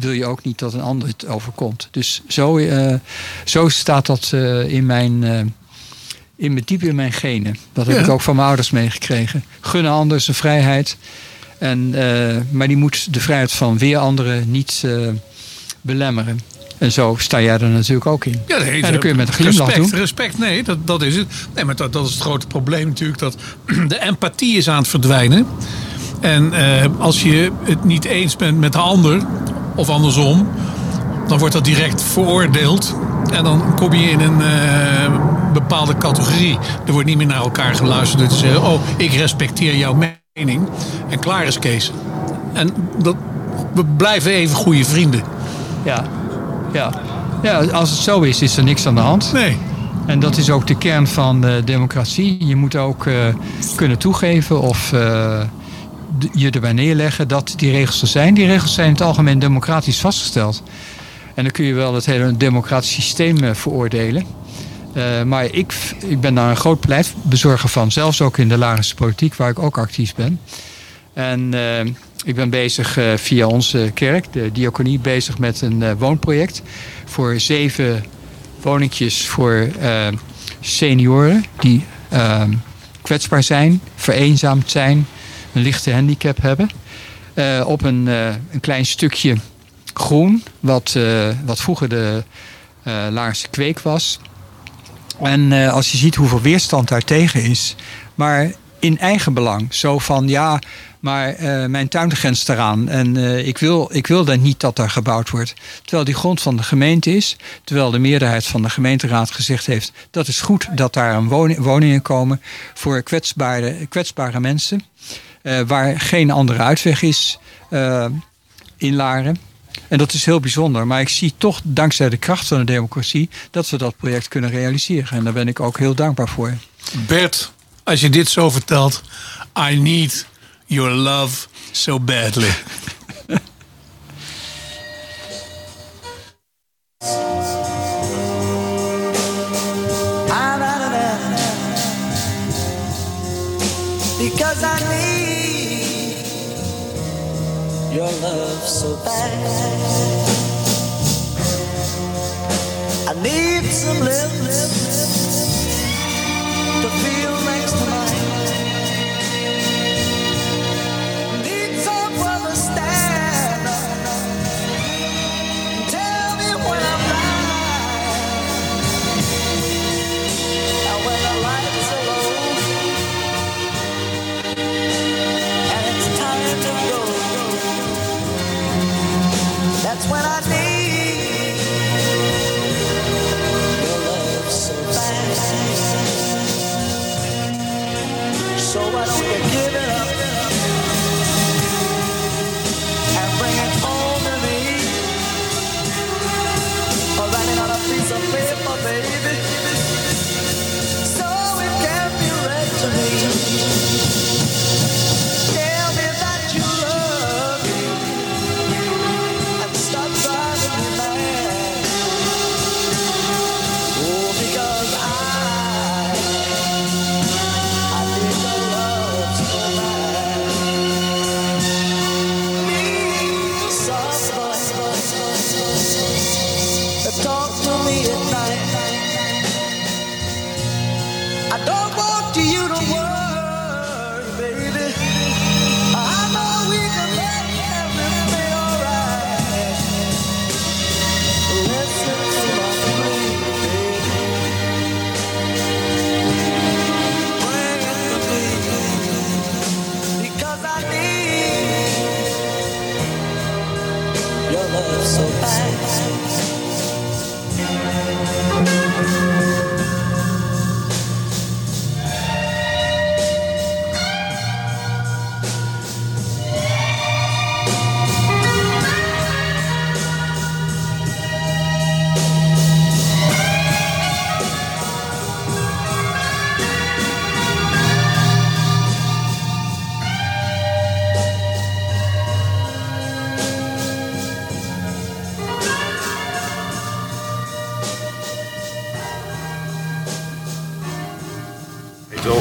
[SPEAKER 4] wil je ook niet dat een ander het overkomt. Dus zo, eh, zo staat dat eh, in mijn, eh, in mijn diep in mijn genen. Dat heb
[SPEAKER 3] Ja.
[SPEAKER 4] ik ook van mijn ouders meegekregen. Gunnen anders een vrijheid. En, maar die moet de vrijheid van weer anderen niet belemmeren. En zo sta jij er natuurlijk ook in.
[SPEAKER 3] Ja, nee,
[SPEAKER 4] en dan kun je met een glimlach
[SPEAKER 3] respect,
[SPEAKER 4] doen.
[SPEAKER 3] Respect, nee, dat, dat is het. Nee, maar dat, dat is het grote probleem natuurlijk. Dat de empathie is aan het verdwijnen. En eh, als je het niet eens bent met de ander, of andersom, dan wordt dat direct veroordeeld. En dan kom je in een eh, bepaalde categorie. Er wordt niet meer naar elkaar geluisterd door te zeggen: Oh, ik respecteer jouw mening. En klaar is Kees. En dat, we blijven even goede vrienden.
[SPEAKER 4] Ja, ja. ja, als het zo is, is er niks aan de hand.
[SPEAKER 3] Nee.
[SPEAKER 4] En dat is ook de kern van de democratie. Je moet ook eh, kunnen toegeven of eh, je erbij neerleggen dat die regels er zijn. Die regels zijn in het algemeen democratisch vastgesteld. En dan kun je wel het hele democratisch systeem eh, veroordelen. Eh, maar ik, ik ben daar een groot pleitbezorger van. Zelfs ook in de Larense politiek, waar ik ook actief ben. En eh, ik ben bezig via onze kerk, de diaconie, bezig met een woonproject. Voor zeven woningjes voor senioren die kwetsbaar zijn, vereenzaamd zijn, een lichte handicap hebben. Eh, op een, eh, een klein stukje groen, wat, eh, wat vroeger de Laarse kweek was. En als je ziet hoeveel weerstand daartegen is, maar in eigen belang. Zo van ja, maar mijn tuin grenst eraan en ik, wil, ik wil dan niet dat daar gebouwd wordt. Terwijl die grond van de gemeente is, terwijl de meerderheid van de gemeenteraad gezegd heeft dat is goed dat daar een woning, woningen komen voor kwetsbare, kwetsbare mensen. Eh, waar geen andere uitweg is eh, in Laren. En dat is heel bijzonder. Maar ik zie toch dankzij de kracht van de democratie dat we dat project kunnen realiseren. En daar ben ik ook heel dankbaar voor.
[SPEAKER 3] Bert, als je dit zo vertelt, I need your love so badly.
[SPEAKER 16] your love so bad. I need some lips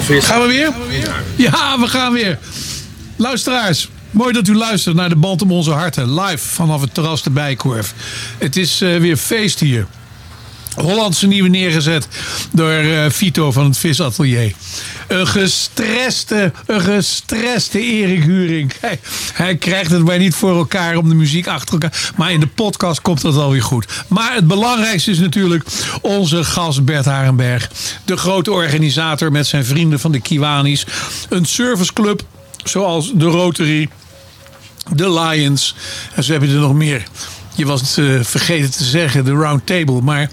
[SPEAKER 3] Gaan we weer? Ja, we gaan weer. Luisteraars, mooi dat u luistert naar de Band om onze harten. Live vanaf het terras de Bijkorf. Het is eh, weer feest hier. Hollandse nieuwe neergezet door eh, Vito van het Visatelier. Een gestreste, een gestreste Erik Huring. Hij, krijgt het maar niet voor elkaar om de muziek achter elkaar. Maar in de podcast komt dat alweer goed. Maar het belangrijkste is natuurlijk onze gast Bert Harenberg. De grote organisator met zijn vrienden van de Kiwanis. Een serviceclub zoals de Rotary, de Lions. En zo heb je er nog meer. Je was het eh, vergeten te zeggen, de Round Table. Maar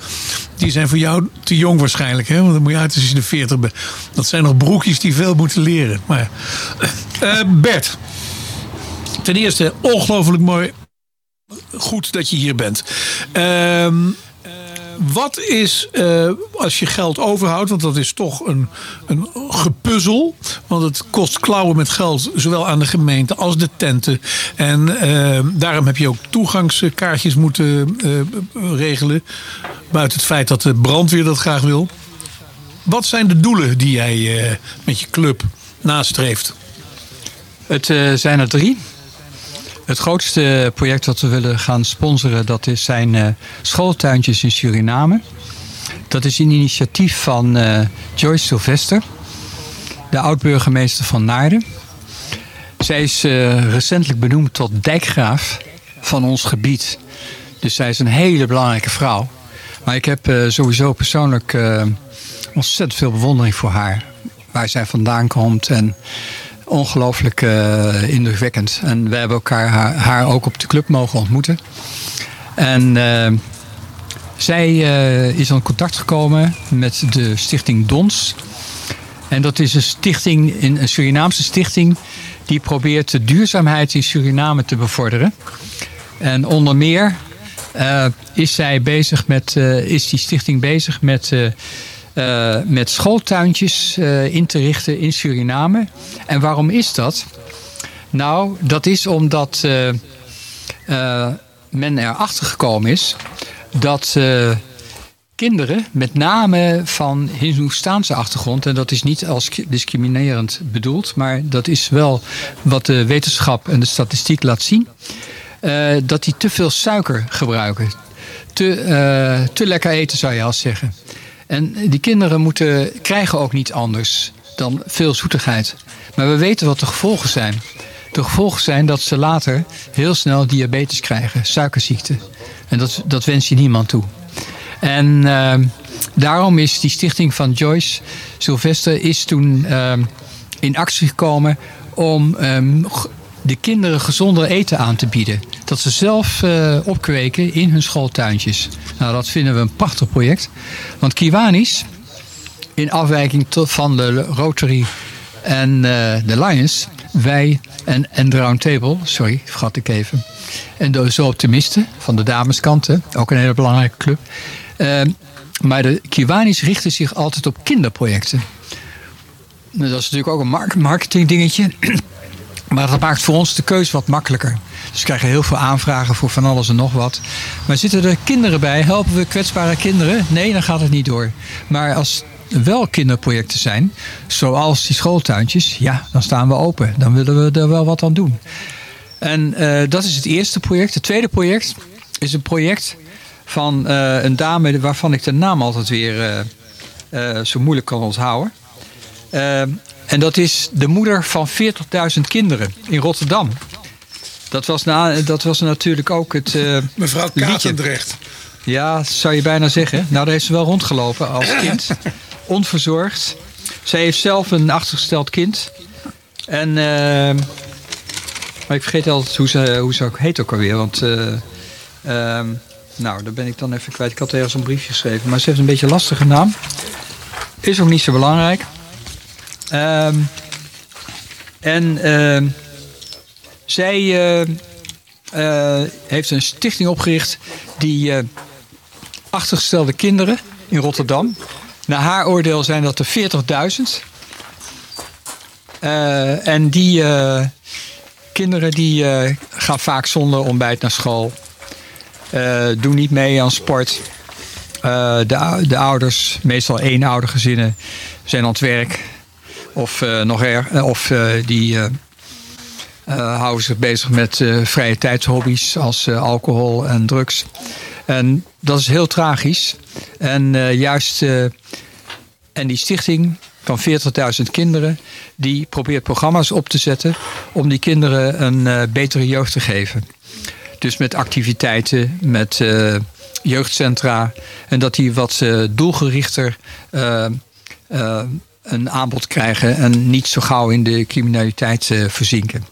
[SPEAKER 3] die zijn voor jou te jong waarschijnlijk. Hè? Want dan moet je uit als je de 40 bent. Dat zijn nog broekjes die veel moeten leren. Maar, eh, Bert, ten eerste ongelooflijk mooi. Goed dat je hier bent. Ehm, wat is, eh, als je geld overhoudt, want dat is toch een, een gepuzzel. Want het kost klauwen met geld, zowel aan de gemeente als de tenten. En eh, daarom heb je ook toegangskaartjes moeten eh, regelen. Buiten het feit dat de brandweer dat graag wil. Wat zijn de doelen die jij met je club nastreeft?
[SPEAKER 4] Het zijn er drie. Het grootste project dat we willen gaan sponsoren, dat is, zijn eh, schooltuintjes in Suriname. Dat is een initiatief van eh, Joyce Sylvester, de oud-burgemeester van Naarden. Zij is eh, recentelijk benoemd tot dijkgraaf van ons gebied. Dus zij is een hele belangrijke vrouw. Maar ik heb sowieso persoonlijk ontzettend veel bewondering voor haar. Waar zij vandaan komt en ongelooflijk eh, indrukwekkend. En we hebben elkaar, haar, ook op de club mogen ontmoeten. En eh, zij eh, is in contact gekomen met de stichting DONS. En dat is een stichting, een Surinaamse stichting... die probeert de duurzaamheid in Suriname te bevorderen. En onder meer is, zij bezig met, is die stichting bezig met, eh, met schooltuintjes eh, in te richten in Suriname. En waarom is dat? Nou, dat is omdat eh, men erachter gekomen is dat kinderen, met name van Hindoestaanse achtergrond, en dat is niet als discriminerend bedoeld, maar dat is wel wat de wetenschap en de statistiek laat zien, dat die te veel suiker gebruiken. Te, te lekker eten zou je als zeggen. En die kinderen moeten, krijgen ook niet anders dan veel zoetigheid. Maar we weten wat de gevolgen zijn. De gevolgen zijn dat ze later heel snel diabetes krijgen, suikerziekte. En dat, dat wens je niemand toe. En ehm, daarom is die stichting van Joyce Sylvester is toen ehm, in actie gekomen om g- de kinderen gezonder eten aan te bieden. Dat ze zelf eh, opkweken in hun schooltuintjes. Nou, dat vinden we een prachtig project. Want Kiwanis, in afwijking van de Rotary en eh, de Lions, wij en, en de Round Table, sorry, vergat ik even. En de Zo Optimisten van de dameskant, hè, ook een hele belangrijke club. Ehm, maar de Kiwanis richten zich altijd op kinderprojecten. Nou, Dat is natuurlijk ook een mark- marketing dingetje. Maar dat maakt voor ons de keuze wat makkelijker. Dus we krijgen heel veel aanvragen voor van alles en nog wat. Maar zitten er kinderen bij? Helpen we kwetsbare kinderen? Nee, dan gaat het niet door. Maar als wel kinderprojecten zijn, zoals die schooltuintjes, ja, dan staan we open. Dan willen we er wel wat aan doen. En eh, dat is het eerste project. Het tweede project is een project van eh, een dame waarvan ik de naam altijd weer eh, zo moeilijk kan onthouden. En dat is de moeder van 40.000 kinderen in Rotterdam. Dat was, na, dat was natuurlijk ook het. eh,
[SPEAKER 3] Mevrouw
[SPEAKER 4] liedje.
[SPEAKER 3] Katendrecht.
[SPEAKER 4] Ja, dat zou je bijna zeggen. Nou, daar heeft ze wel rondgelopen als kind. Onverzorgd. Zij heeft zelf een achtergesteld kind. En. eh, maar ik vergeet altijd hoe ze, hoe ze ook heet ook alweer. Want. eh, ehm, nou, daar ben ik dan even kwijt. Ik had ergens een briefje geschreven. Maar ze heeft een beetje een lastige naam. Is ook niet zo belangrijk. Ehm, en ehm, zij eh, eh, heeft een stichting opgericht die eh, achtergestelde kinderen in Rotterdam. Naar haar oordeel zijn dat er 40.000. Eh, en die kinderen die gaan vaak zonder ontbijt naar school. Doen niet mee aan sport. De, de ouders, meestal eenoudergezinnen, zijn aan het werk. Of eh, nog erg, eh, of eh, die houden zich bezig met vrije tijdshobby's als alcohol en drugs. En dat is heel tragisch. En juist, en die stichting van 40.000 kinderen, die probeert programma's op te zetten om die kinderen een betere jeugd te geven. Dus met activiteiten, met jeugdcentra. En dat die wat doelgerichter een aanbod krijgen en niet zo gauw in de criminaliteit eh, verzinken.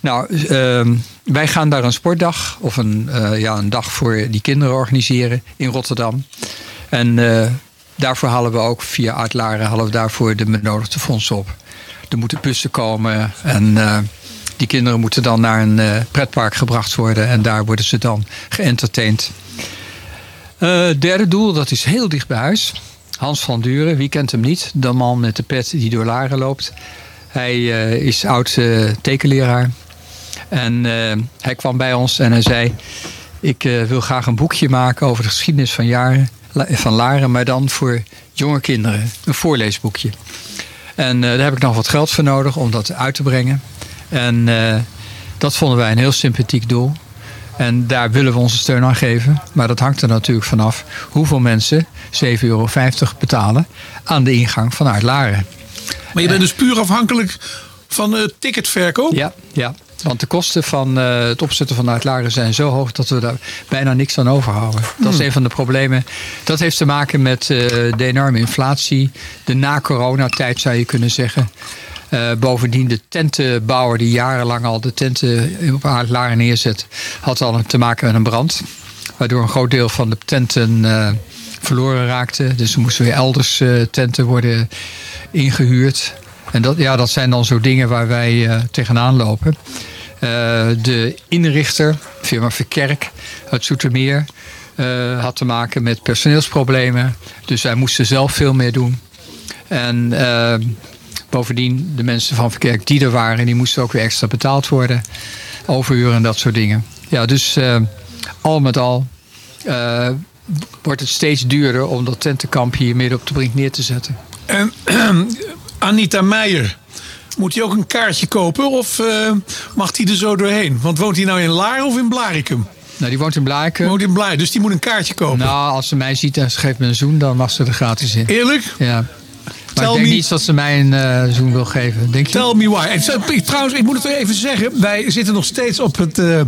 [SPEAKER 4] Nou, ehm, wij gaan daar een sportdag of een, eh, ja, een dag voor die kinderen organiseren in Rotterdam. En eh, daarvoor halen we ook via Uitlaren halen we daarvoor de benodigde fondsen op. Er moeten bussen komen en die kinderen moeten dan naar een pretpark gebracht worden en daar worden ze dan geëntertained. Eh, derde doel, dat is heel dicht bij huis. Hans van Duren, wie kent hem niet? De man met de pet die door Laren loopt. Hij eh, is oud eh, tekenleraar. En eh, hij kwam bij ons en hij zei... ik wil graag een boekje maken over de geschiedenis van, jaren, van Laren... maar dan voor jonge kinderen. Een voorleesboekje. En daar heb ik nog wat geld voor nodig om dat uit te brengen. En dat vonden wij een heel sympathiek doel. En daar willen we onze steun aan geven. Maar dat hangt er natuurlijk vanaf hoeveel mensen 7,50 euro betalen aan de ingang vanuit Laren.
[SPEAKER 3] Maar je bent dus puur afhankelijk van de ticketverkoop?
[SPEAKER 4] Ja, ja. Want de kosten van eh, het opzetten van de uitlagen zijn zo hoog dat we daar bijna niks aan overhouden. Dat is
[SPEAKER 3] Hmm.
[SPEAKER 4] een van de problemen. Dat heeft te maken met eh, de enorme inflatie. De na-coronatijd zou je kunnen zeggen. Eh, bovendien de tentenbouwer die jarenlang al de tenten op uitlagen neerzet, had al te maken met een brand. Waardoor een groot deel van de tenten eh, verloren raakte. Dus er moesten weer elders eh, tenten worden ingehuurd. En dat, ja, dat zijn dan zo dingen waar wij tegenaan lopen. De inrichter, firma Verkerk uit Zoetermeer, had te maken met personeelsproblemen. Dus wij moesten zelf veel meer doen. En bovendien, de mensen van Verkerk die er waren, die moesten ook weer extra betaald worden. Overuren en dat soort dingen. Ja, dus eh, al met al eh, wordt het steeds duurder om dat tentenkamp hier midden op de brink neer te zetten.
[SPEAKER 3] En Anita Meijer, moet hij ook een kaartje kopen of eh, mag hij er zo doorheen? Want woont hij nou in Laar of in Blarikum?
[SPEAKER 4] Nou, die woont in Blarikum.
[SPEAKER 3] Woont in Blarikum, dus die moet een kaartje kopen.
[SPEAKER 4] Nou, als ze mij ziet en ze geeft me een zoen, dan mag ze er gratis in.
[SPEAKER 3] Eerlijk?
[SPEAKER 4] Ja. Maar ik denk
[SPEAKER 3] me-
[SPEAKER 4] niet dat ze mij een eh, zoen wil geven. Denk je?
[SPEAKER 3] Tell me why. En ik- trouwens, ik moet het even zeggen. Wij zitten nog steeds op het eh,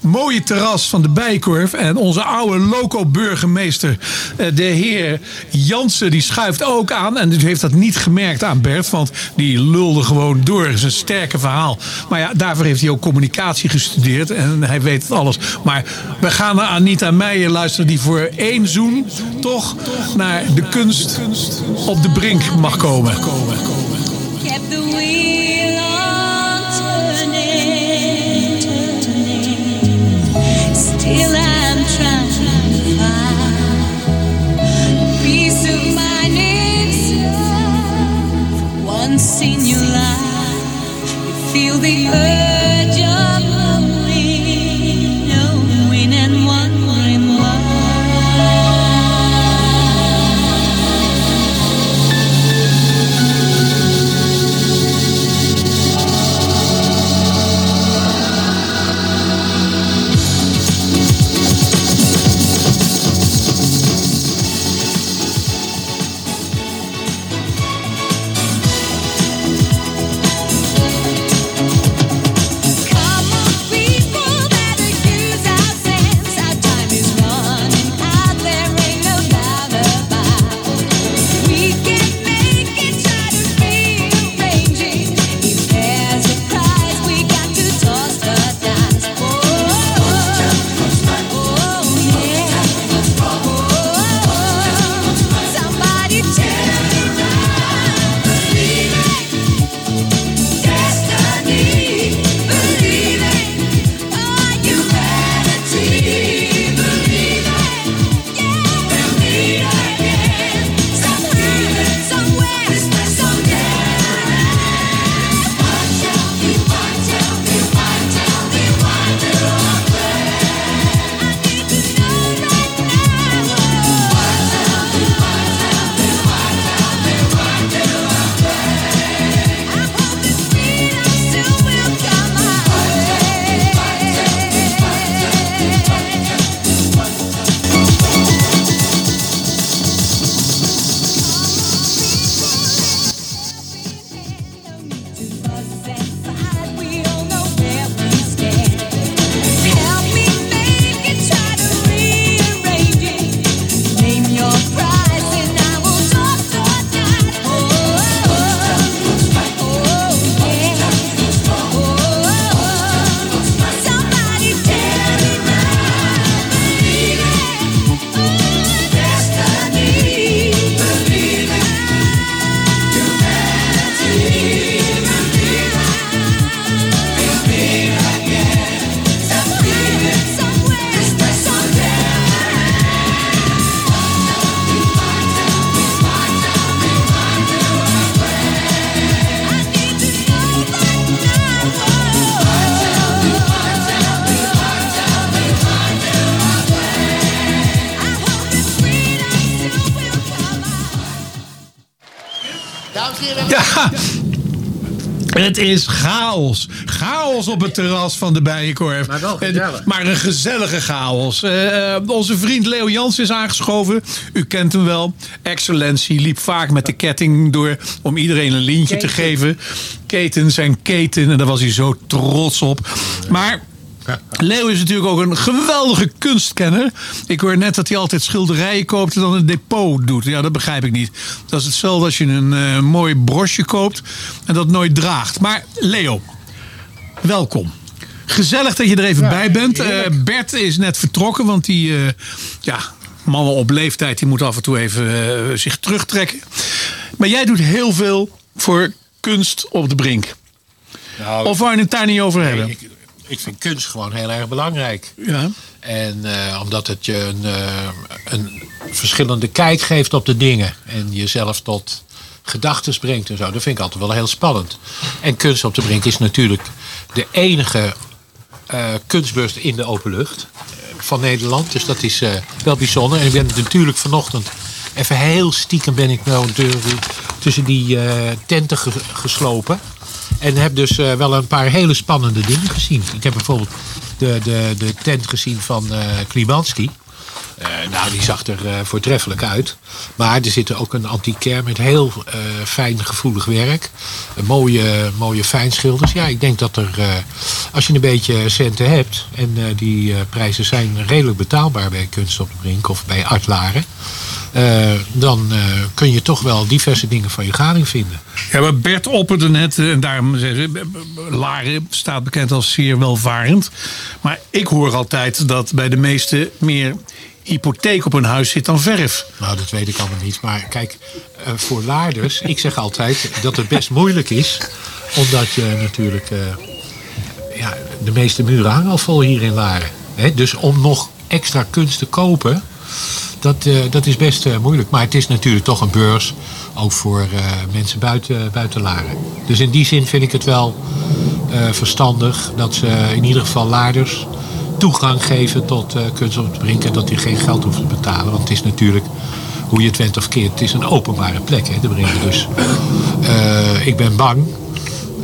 [SPEAKER 3] mooie terras van de Bijkorf. En onze oude loco-burgemeester, eh, de heer Jansen, die schuift ook aan. En u heeft dat niet gemerkt aan Bert, want die lulde gewoon door. Dat is een sterke verhaal. Maar ja, daarvoor heeft hij ook communicatie gestudeerd. En hij weet het alles. Maar we gaan naar Anita Meijer luisteren, die voor één zoen toch naar de kunst op de brink mag komen.
[SPEAKER 6] The wheel on turning. Still I'm trying to find peace of mind itself. Once in your life, you feel the urge of
[SPEAKER 3] Ja. Het is chaos. Chaos op het terras van de Bijenkorf.
[SPEAKER 17] Maar wel
[SPEAKER 3] En-
[SPEAKER 17] gezellig.
[SPEAKER 3] Maar een gezellige chaos. Eh, onze vriend Leo Jans is aangeschoven. U kent hem wel. Excellentie liep vaak met de ketting door om iedereen een lintje te geven. Keten zijn keten. En daar was hij zo trots op. Maar Leo is natuurlijk ook een geweldige kunstkenner. Ik hoor net dat hij altijd schilderijen koopt en dan een depot doet. Ja, dat begrijp ik niet. Dat is hetzelfde als je een eh, mooi brosje koopt en dat nooit draagt. Maar Leo, welkom. Gezellig dat je er even bij bent. Eh, Bert is net vertrokken, want die, eh, ja, mannen op leeftijd, die moeten af en toe even zich terugtrekken. Maar jij doet heel veel voor kunst op de brink.
[SPEAKER 17] Nou,
[SPEAKER 3] Of wou je het daar niet over
[SPEAKER 17] nee,
[SPEAKER 3] hebben?
[SPEAKER 17] Ik, ik vind kunst gewoon heel erg belangrijk.
[SPEAKER 3] Ja.
[SPEAKER 17] En eh, omdat het je een, eh, een verschillende kijk geeft op de dingen. En jezelf tot gedachten brengt en zo. Dat vind ik altijd wel heel spannend. En kunst op de brink is natuurlijk de enige eh, kunstbeurs in de open lucht van Nederland. Dus dat is wel bijzonder. En ik ben natuurlijk vanochtend even heel stiekem ben ik nou tussen die tenten ge- geslopen. En heb dus eh, wel een paar hele spannende dingen gezien. Ik heb bijvoorbeeld de, de, de tent gezien van eh Klimanski. Eh, nou, die zag er eh, voortreffelijk uit. Maar er zit ook een antiquaire met heel eh, fijn gevoelig werk. Een mooie, mooie fijnschilders. Ja, ik denk dat er, als je een beetje centen hebt... en die prijzen zijn redelijk betaalbaar bij Kunst op de Brink of bij Art Laren... eh, dan kun je toch wel diverse dingen van je gading vinden.
[SPEAKER 3] Ja, maar Bert opperde net, en daarom zei ze, Laren staat bekend als zeer welvarend. Maar ik hoor altijd dat bij de meesten meer hypotheek op een huis zit dan verf.
[SPEAKER 17] Nou, dat weet ik allemaal niet. Maar kijk, eh, voor laarders, ik zeg altijd dat het best moeilijk is. Omdat je natuurlijk, eh, ja, de meeste muren hangen al vol hier in Laren. Dus om nog extra kunst te kopen, dat, eh, dat is best moeilijk. Maar het is natuurlijk toch een beurs, ook voor mensen buiten, buiten Laren. Dus in die zin vind ik het wel verstandig dat ze in ieder geval laarders toegang geven tot eh, kunst op het brink. En dat die geen geld hoeven te betalen. Want het is natuurlijk, hoe je het went of keert, het is een openbare plek, hè, de brink. Dus eh, ik ben bang.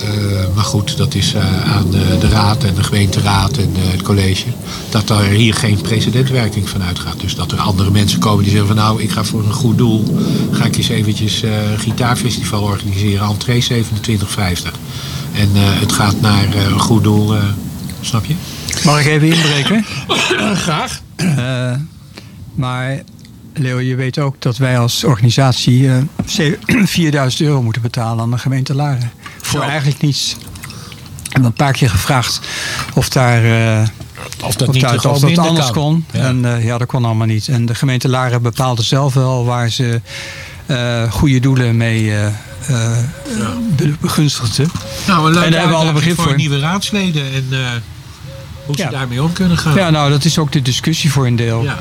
[SPEAKER 17] eh, maar goed, dat is aan de, de raad en de gemeenteraad en het college. Dat er hier geen precedentwerking van uitgaat. Dus dat er andere mensen komen die zeggen van nou, ik ga voor een goed doel. Ga ik eens eventjes een gitaarfestival organiseren. Entree 27,50. En het gaat naar een goed doel, snap je?
[SPEAKER 4] Mag ik even inbreken?
[SPEAKER 3] Graag.
[SPEAKER 4] Eh, maar Leo, je weet ook dat wij als organisatie eh, ze- 4000 euro moeten betalen aan de gemeente Laren. Voor eigenlijk niets. Ik heb een paar keer gevraagd of daar... eh,
[SPEAKER 17] Of dat niet
[SPEAKER 4] of dat anders
[SPEAKER 17] kan.
[SPEAKER 4] kon.
[SPEAKER 17] Ja.
[SPEAKER 4] En eh, ja, dat kon allemaal niet. En de gemeente Laren bepaalde zelf wel waar ze eh, goede doelen mee eh, eh, be- begunstigden.
[SPEAKER 17] Nou, een leuke
[SPEAKER 4] en daar hebben we alle begrip
[SPEAKER 17] voor,
[SPEAKER 4] voor.
[SPEAKER 17] nieuwe raadsleden en eh, hoe ze
[SPEAKER 4] Ja.
[SPEAKER 17] daarmee om kunnen gaan.
[SPEAKER 4] Ja, nou, dat is ook de discussie voor een deel.
[SPEAKER 17] Ja.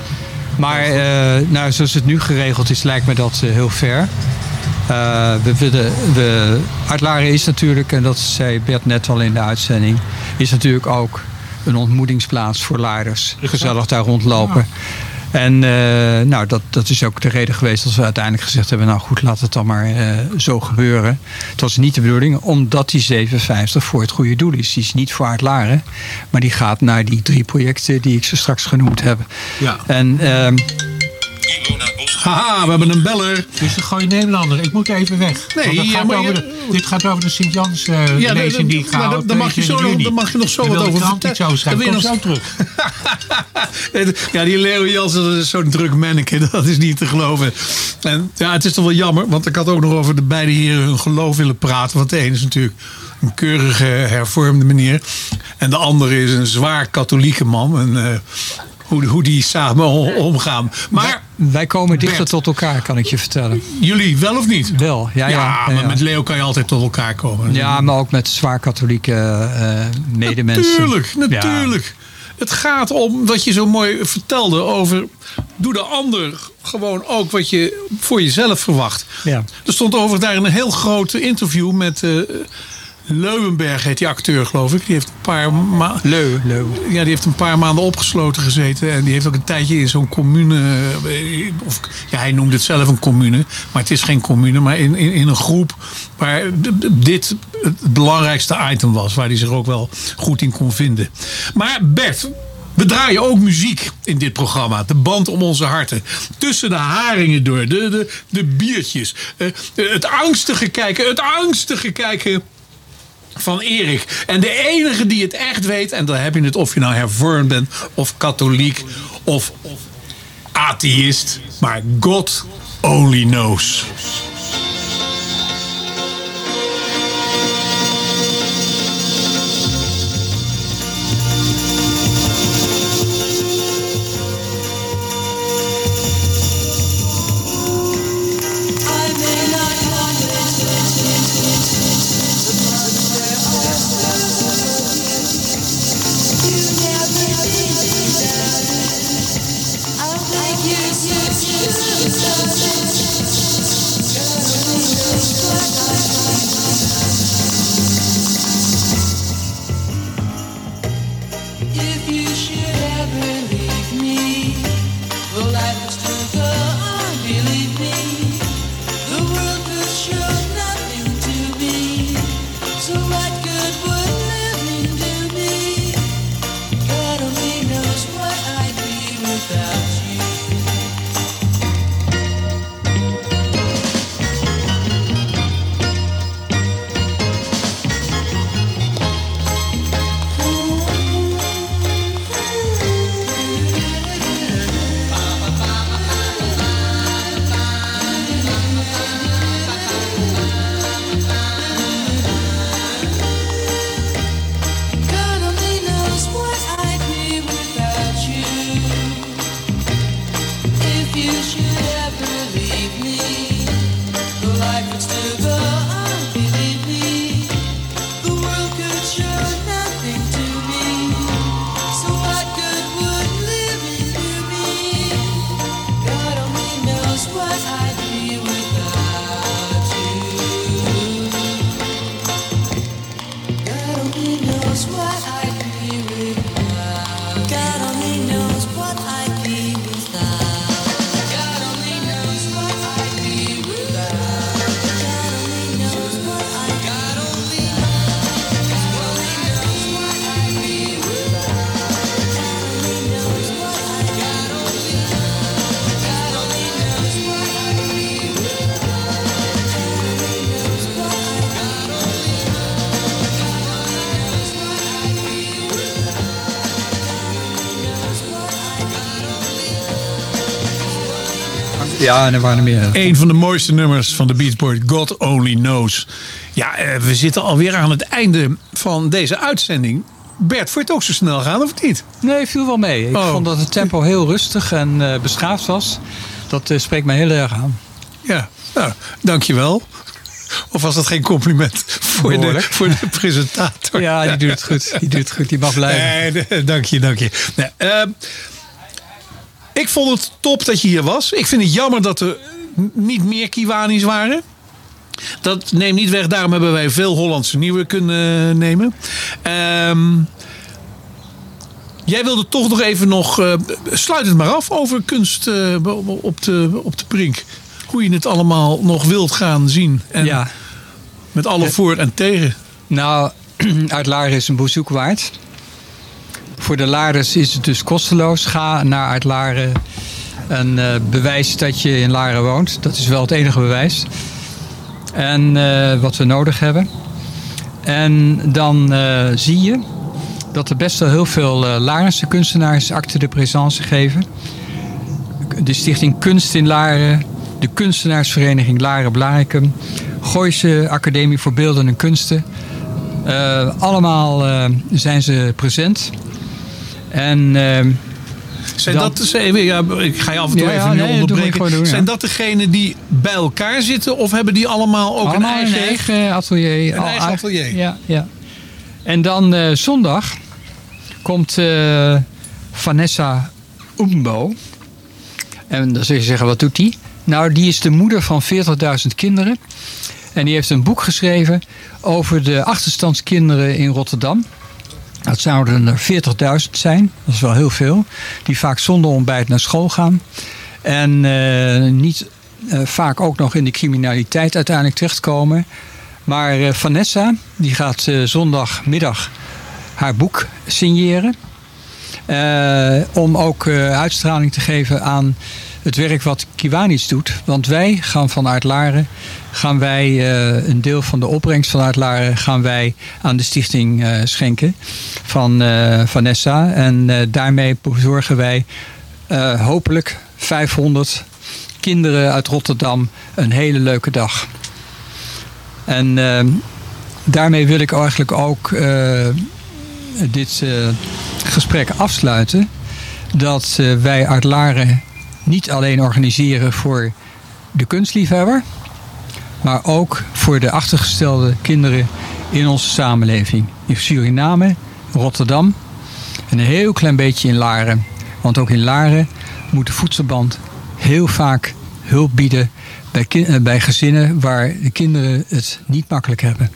[SPEAKER 4] Maar eh, nou, zoals het nu geregeld is, lijkt me dat eh, heel fair. Eh, we willen, we, Uitlaren is natuurlijk, en dat zei Bert net al in de uitzending, is natuurlijk ook een ontmoetingsplaats voor laarders. Gezellig daar rondlopen. En eh, nou, dat, dat is ook de reden geweest dat we uiteindelijk gezegd hebben... nou goed, laat het dan maar eh, zo gebeuren. Het was niet de bedoeling, omdat die 57 voor het goede doel is. Die is niet voor Uitlaren, maar die gaat naar die drie projecten... die ik zo straks genoemd heb.
[SPEAKER 17] Ja.
[SPEAKER 4] En ehm,
[SPEAKER 3] Haha, we hebben een beller.
[SPEAKER 17] Is een goede Nederlander. Ik moet even weg.
[SPEAKER 3] Nee, ja,
[SPEAKER 17] gaat
[SPEAKER 3] maar
[SPEAKER 17] over
[SPEAKER 3] je-
[SPEAKER 17] de, dit gaat over de Sint-Jans eh
[SPEAKER 3] Ja,
[SPEAKER 17] die ik ga
[SPEAKER 3] daar- mag je zo nog- daar mag je nog zo wat over
[SPEAKER 17] vertellen. Zo.
[SPEAKER 3] Dan wil
[SPEAKER 17] zo
[SPEAKER 3] je
[SPEAKER 17] terug.
[SPEAKER 3] Ja, die Leo Jansen dat is zo'n druk manneke. Dat is niet te geloven. En ja, het is toch wel jammer. Want ik had ook nog over de beide heren hun geloof willen praten. Want de ene is natuurlijk een keurige hervormde meneer. En de andere is een zwaar katholieke man. En eh, hoe, hoe die samen omgaan. Maar
[SPEAKER 4] wij komen dichter
[SPEAKER 3] Bert.
[SPEAKER 4] tot elkaar, kan ik je vertellen.
[SPEAKER 3] jullie wel of niet?
[SPEAKER 4] Wel, ja, ja.
[SPEAKER 3] Ja, maar
[SPEAKER 4] ja.
[SPEAKER 3] met Leo kan je altijd tot elkaar komen.
[SPEAKER 4] Ja, maar ook met zwaar katholieke eh medemensen.
[SPEAKER 3] Natuurlijk, natuurlijk. Het gaat om wat je zo mooi vertelde over. Doe de ander gewoon ook wat je voor jezelf verwacht.
[SPEAKER 4] Ja.
[SPEAKER 3] Er stond overigens daar een heel groot interview met eh, Leuwenberg heet die acteur, geloof ik. Die heeft een paar maanden.
[SPEAKER 4] Leu, Leu.
[SPEAKER 3] Ja, die heeft een paar maanden opgesloten gezeten. En die heeft ook een tijdje in zo'n commune. eh, Of, ja, hij noemde het zelf een commune. Maar het is geen commune. Maar in, in, in een groep waar dit het belangrijkste item was. Waar hij zich ook wel goed in kon vinden. Maar Bert. We draaien ook muziek in dit programma. De band om onze harten. Tussen de haringen door. De, de, de biertjes. eh, het angstige kijken. Het angstige kijken van Erik. En de enige die het echt weet, en dan heb je het of je nou hervormd bent, of katholiek, of atheïst, maar God only knows.
[SPEAKER 4] Ja, en er waren er meer.
[SPEAKER 3] Een van de mooiste nummers van de Beach Boys, God Only Knows. Ja, eh, we zitten alweer aan het einde van deze uitzending. Bert, vond je het ook zo snel gaan of niet?
[SPEAKER 4] Nee, viel wel mee. Ik
[SPEAKER 3] Oh.
[SPEAKER 4] vond dat het tempo heel rustig en eh, beschaafd was. Dat eh, spreekt mij heel erg aan.
[SPEAKER 3] Ja, nou, dankjewel. Of was dat geen compliment voor de, voor de presentator?
[SPEAKER 4] Ja, die doet het goed. Die doet het goed. Die mag blijven.
[SPEAKER 3] Nee, dank je, dank je. Nee, ehm, ik vond het top dat je hier was. Ik vind het jammer dat er niet meer Kiwanis waren. Dat neemt niet weg, daarom hebben wij veel Hollandse nieuwe kunnen nemen. Ehm, jij wilde toch nog even nog. eh, sluit het maar af over kunst eh, op, de, op de brink. Hoe je het allemaal nog wilt gaan zien. En
[SPEAKER 4] Ja.
[SPEAKER 3] Met alle voor en tegen.
[SPEAKER 4] Nou, uit Laren is een bezoek waard. Voor de Laarders is het dus kosteloos. Ga naar uit Laren en eh, bewijs dat je in Laren woont. Dat is wel het enige bewijs. En eh, wat we nodig hebben. En dan eh, zie je dat er best wel heel veel Larense kunstenaars acte de présence geven. De Stichting Kunst in Laren, de Kunstenaarsvereniging Laren Blarikum, Gooise Academie voor Beelden en Kunsten. Allemaal zijn ze present. En ehm,
[SPEAKER 3] Zijn dat de, zijn- ja, ik ga je af en toe
[SPEAKER 4] Ja,
[SPEAKER 3] even
[SPEAKER 4] nee, dat
[SPEAKER 3] onderbreken.
[SPEAKER 4] doen.
[SPEAKER 3] Zijn dat degenen die bij elkaar zitten of hebben die allemaal ook
[SPEAKER 4] allemaal
[SPEAKER 3] een eigen,
[SPEAKER 4] een eigen atelier.
[SPEAKER 3] een
[SPEAKER 4] Al-
[SPEAKER 3] eigen atelier?
[SPEAKER 4] Ja, ja. En dan eh, zondag komt eh, Vanessa Umbo. En dan zul je zeggen, wat doet die? Nou, die is de moeder van 40.000 kinderen. En die heeft een boek geschreven over de achterstandskinderen in Rotterdam. Dat zouden er 40.000 zijn, dat is wel heel veel. Die vaak zonder ontbijt naar school gaan. En eh, niet eh, vaak ook nog in de criminaliteit uiteindelijk terechtkomen. Maar eh, Vanessa, die gaat zondagmiddag haar boek signeren. Om ook uitstraling te geven aan het werk wat Kiwanis doet. Want wij gaan vanuit Laren, gaan wij eh, een deel van de opbrengst vanuit Laren gaan wij aan de stichting eh, schenken van eh, Vanessa. En daarmee bezorgen wij hopelijk 500 kinderen uit Rotterdam een hele leuke dag. En eh, daarmee wil ik eigenlijk ook dit gesprek afsluiten. Dat wij uit Laren niet alleen organiseren voor de kunstliefhebber, maar ook voor de achtergestelde kinderen in onze samenleving. In Suriname, Rotterdam en een heel klein beetje in Laren. Want ook in Laren moet de voedselband heel vaak hulp bieden bij, eh, bij gezinnen waar de kinderen het niet makkelijk hebben.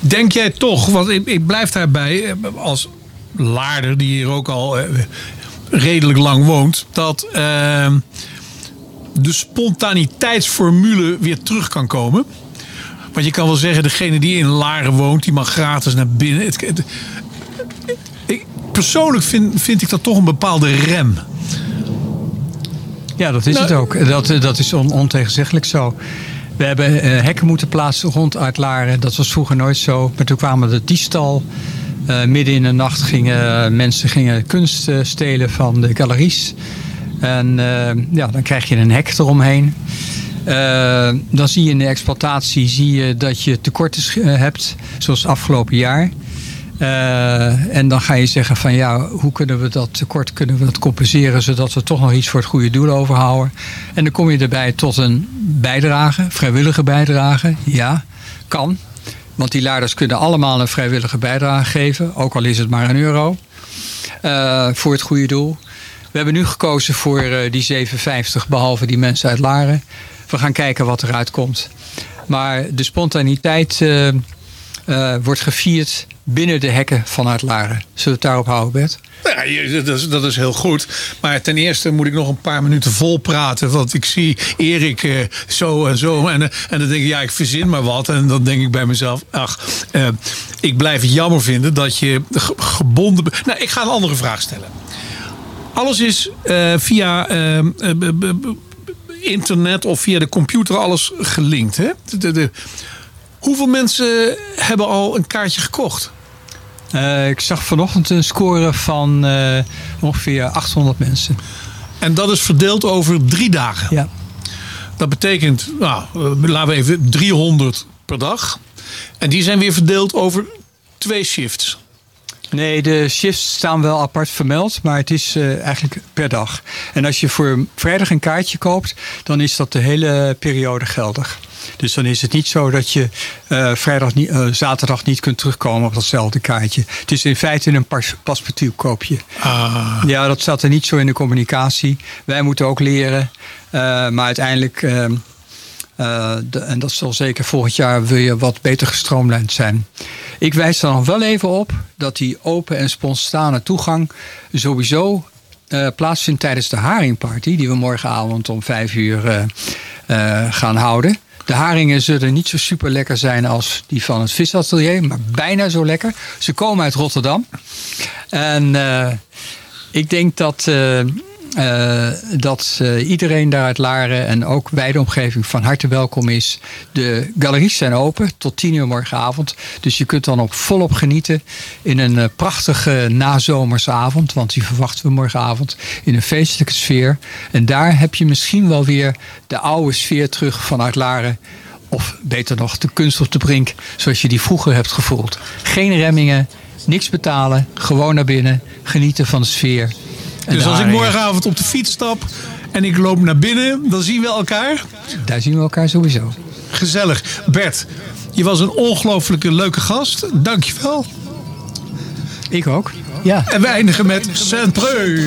[SPEAKER 3] Denk jij toch, want ik, ik blijf daarbij eh, als Laarder, die hier ook al eh, redelijk lang woont, dat eh, de spontaniteitsformule weer terug kan komen? Want je kan wel zeggen, degene die in Laren woont, die mag gratis naar binnen. Het, het- ik, persoonlijk vind, vind ik dat toch een bepaalde rem.
[SPEAKER 4] Ja, dat is
[SPEAKER 3] Nou,
[SPEAKER 4] het ook. Dat, eh, dat is on, ontegenzeggelijk zo. We hebben eh, hekken moeten plaatsen rond uit Laren. Dat was vroeger nooit zo. Maar toen kwamen de diefstal. Eh, midden in de nacht gingen eh, mensen gingen kunst eh, stelen van de galeries. En ja, dan krijg je een hek eromheen. Dan zie je in de exploitatie zie je dat je tekorten hebt, zoals afgelopen jaar. En dan ga je zeggen van ja, hoe kunnen we dat tekort kunnen we dat compenseren zodat we toch nog iets voor het goede doel overhouden. En dan kom je erbij tot een bijdrage, vrijwillige bijdrage. Ja, kan. Want die laarders kunnen allemaal een vrijwillige bijdrage geven, ook al is het maar een euro, eh, voor het goede doel. We hebben nu gekozen voor eh, die 7,50, behalve die mensen uit Laren. We gaan kijken wat eruit komt. Maar de spontaniteit eh, wordt gevierd binnen de hekken vanuit Laren. Zullen we het daarop houden, Bert?
[SPEAKER 3] Ja, dat is, dat is heel goed. Maar ten eerste moet ik nog een paar minuten vol praten. Want ik zie Erik eh, zo en zo. En, eh, en dan denk ik, ja, ik verzin maar wat. En dan denk ik bij mezelf, ach, eh, ik blijf het jammer vinden dat je ge- gebonden. Nou, ik ga een andere vraag stellen. Alles is via internet of via de computer alles gelinkt. Hè? De- de- hoeveel mensen hebben al een kaartje gekocht?
[SPEAKER 4] Eh, ik zag vanochtend een score van eh, ongeveer 800 mensen.
[SPEAKER 3] En dat is verdeeld over drie dagen.
[SPEAKER 4] Ja.
[SPEAKER 3] Dat betekent, nou, eh, laten we even 300 per dag. En die zijn weer verdeeld over twee shifts.
[SPEAKER 4] Nee, de shifts staan wel apart vermeld, maar het is eh, eigenlijk per dag. En als je voor vrijdag een kaartje koopt, dan is dat de hele periode geldig. Dus dan is het niet zo dat je eh, vrijdag niet, eh, zaterdag niet kunt terugkomen op datzelfde kaartje. Het is in feite een pas, paspartoutkoopje. Ja, dat staat er niet zo in de communicatie. Wij moeten ook leren. maar uiteindelijk, eh, en dat zal zeker volgend jaar, je wat beter gestroomlijnd zijn. Ik wijs er nog wel even op dat die open en spontane toegang sowieso eh, plaatsvindt tijdens de haringparty, die we morgenavond om vijf uur eh, gaan houden. De haringen zullen niet zo super lekker zijn als die van het visatelier, maar bijna zo lekker. Ze komen uit Rotterdam. En ik denk dat, eh, dat eh, iedereen daar uit Laren en ook bij de omgeving van harte welkom is. De galeries zijn open tot 10 uur morgenavond. Dus je kunt dan ook volop genieten in een eh, prachtige nazomerse avond. Want die verwachten we morgenavond in een feestelijke sfeer. En daar heb je misschien wel weer de oude sfeer terug vanuit Laren. Of beter nog, de kunst op de brink, zoals je die vroeger hebt gevoeld. Geen remmingen, niks betalen, gewoon naar binnen, genieten van de sfeer.
[SPEAKER 3] Dus als ik morgenavond op de fiets stap en ik loop naar binnen, dan zien we elkaar.
[SPEAKER 4] Daar zien we elkaar sowieso.
[SPEAKER 3] Gezellig. Bert, je was een ongelooflijke leuke gast. Dankjewel.
[SPEAKER 4] Ik ook. Ja.
[SPEAKER 3] En we eindigen met Saint-Preux.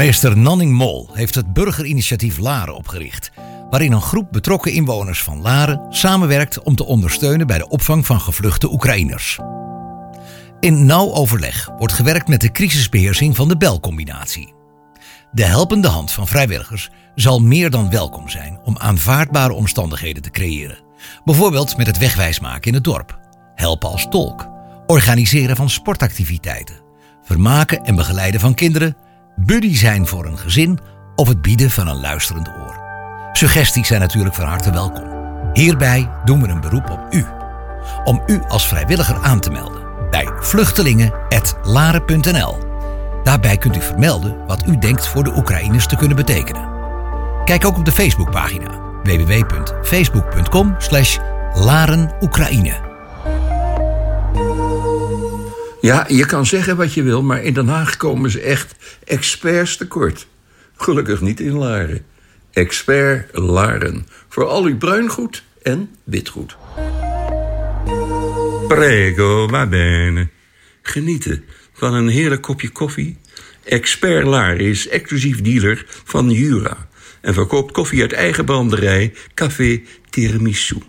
[SPEAKER 7] Burgemeester Nanning Mol heeft het burgerinitiatief Laren opgericht, waarin een groep betrokken inwoners van Laren samenwerkt om te ondersteunen bij de opvang van gevluchte Oekraïners. In nauw overleg wordt gewerkt met de crisisbeheersing van de belcombinatie. De helpende hand van vrijwilligers zal meer dan welkom zijn om aanvaardbare omstandigheden te creëren. Bijvoorbeeld met het wegwijsmaken in het dorp, helpen als tolk, organiseren van sportactiviteiten, vermaken en begeleiden van kinderen, buddy zijn voor een gezin of het bieden van een luisterend oor. Suggesties zijn natuurlijk van harte welkom. Hierbij doen we een beroep op u. Om u als vrijwilliger aan te melden bij vluchtelingen.laren.nl. Daarbij kunt u vermelden wat u denkt voor de Oekraïners te kunnen betekenen. Kijk ook op de Facebookpagina www.facebook.com larenoekraïne.
[SPEAKER 18] Ja, je kan zeggen wat je wil, maar in Den Haag komen ze echt experts tekort. Gelukkig niet in Laren. Expert Laren. Voor al uw bruingoed en witgoed. Prego, va bene. Genieten van een heerlijk kopje koffie. Expert Laren is exclusief dealer van Jura. En verkoopt koffie uit eigen branderij, Café Tiramisu.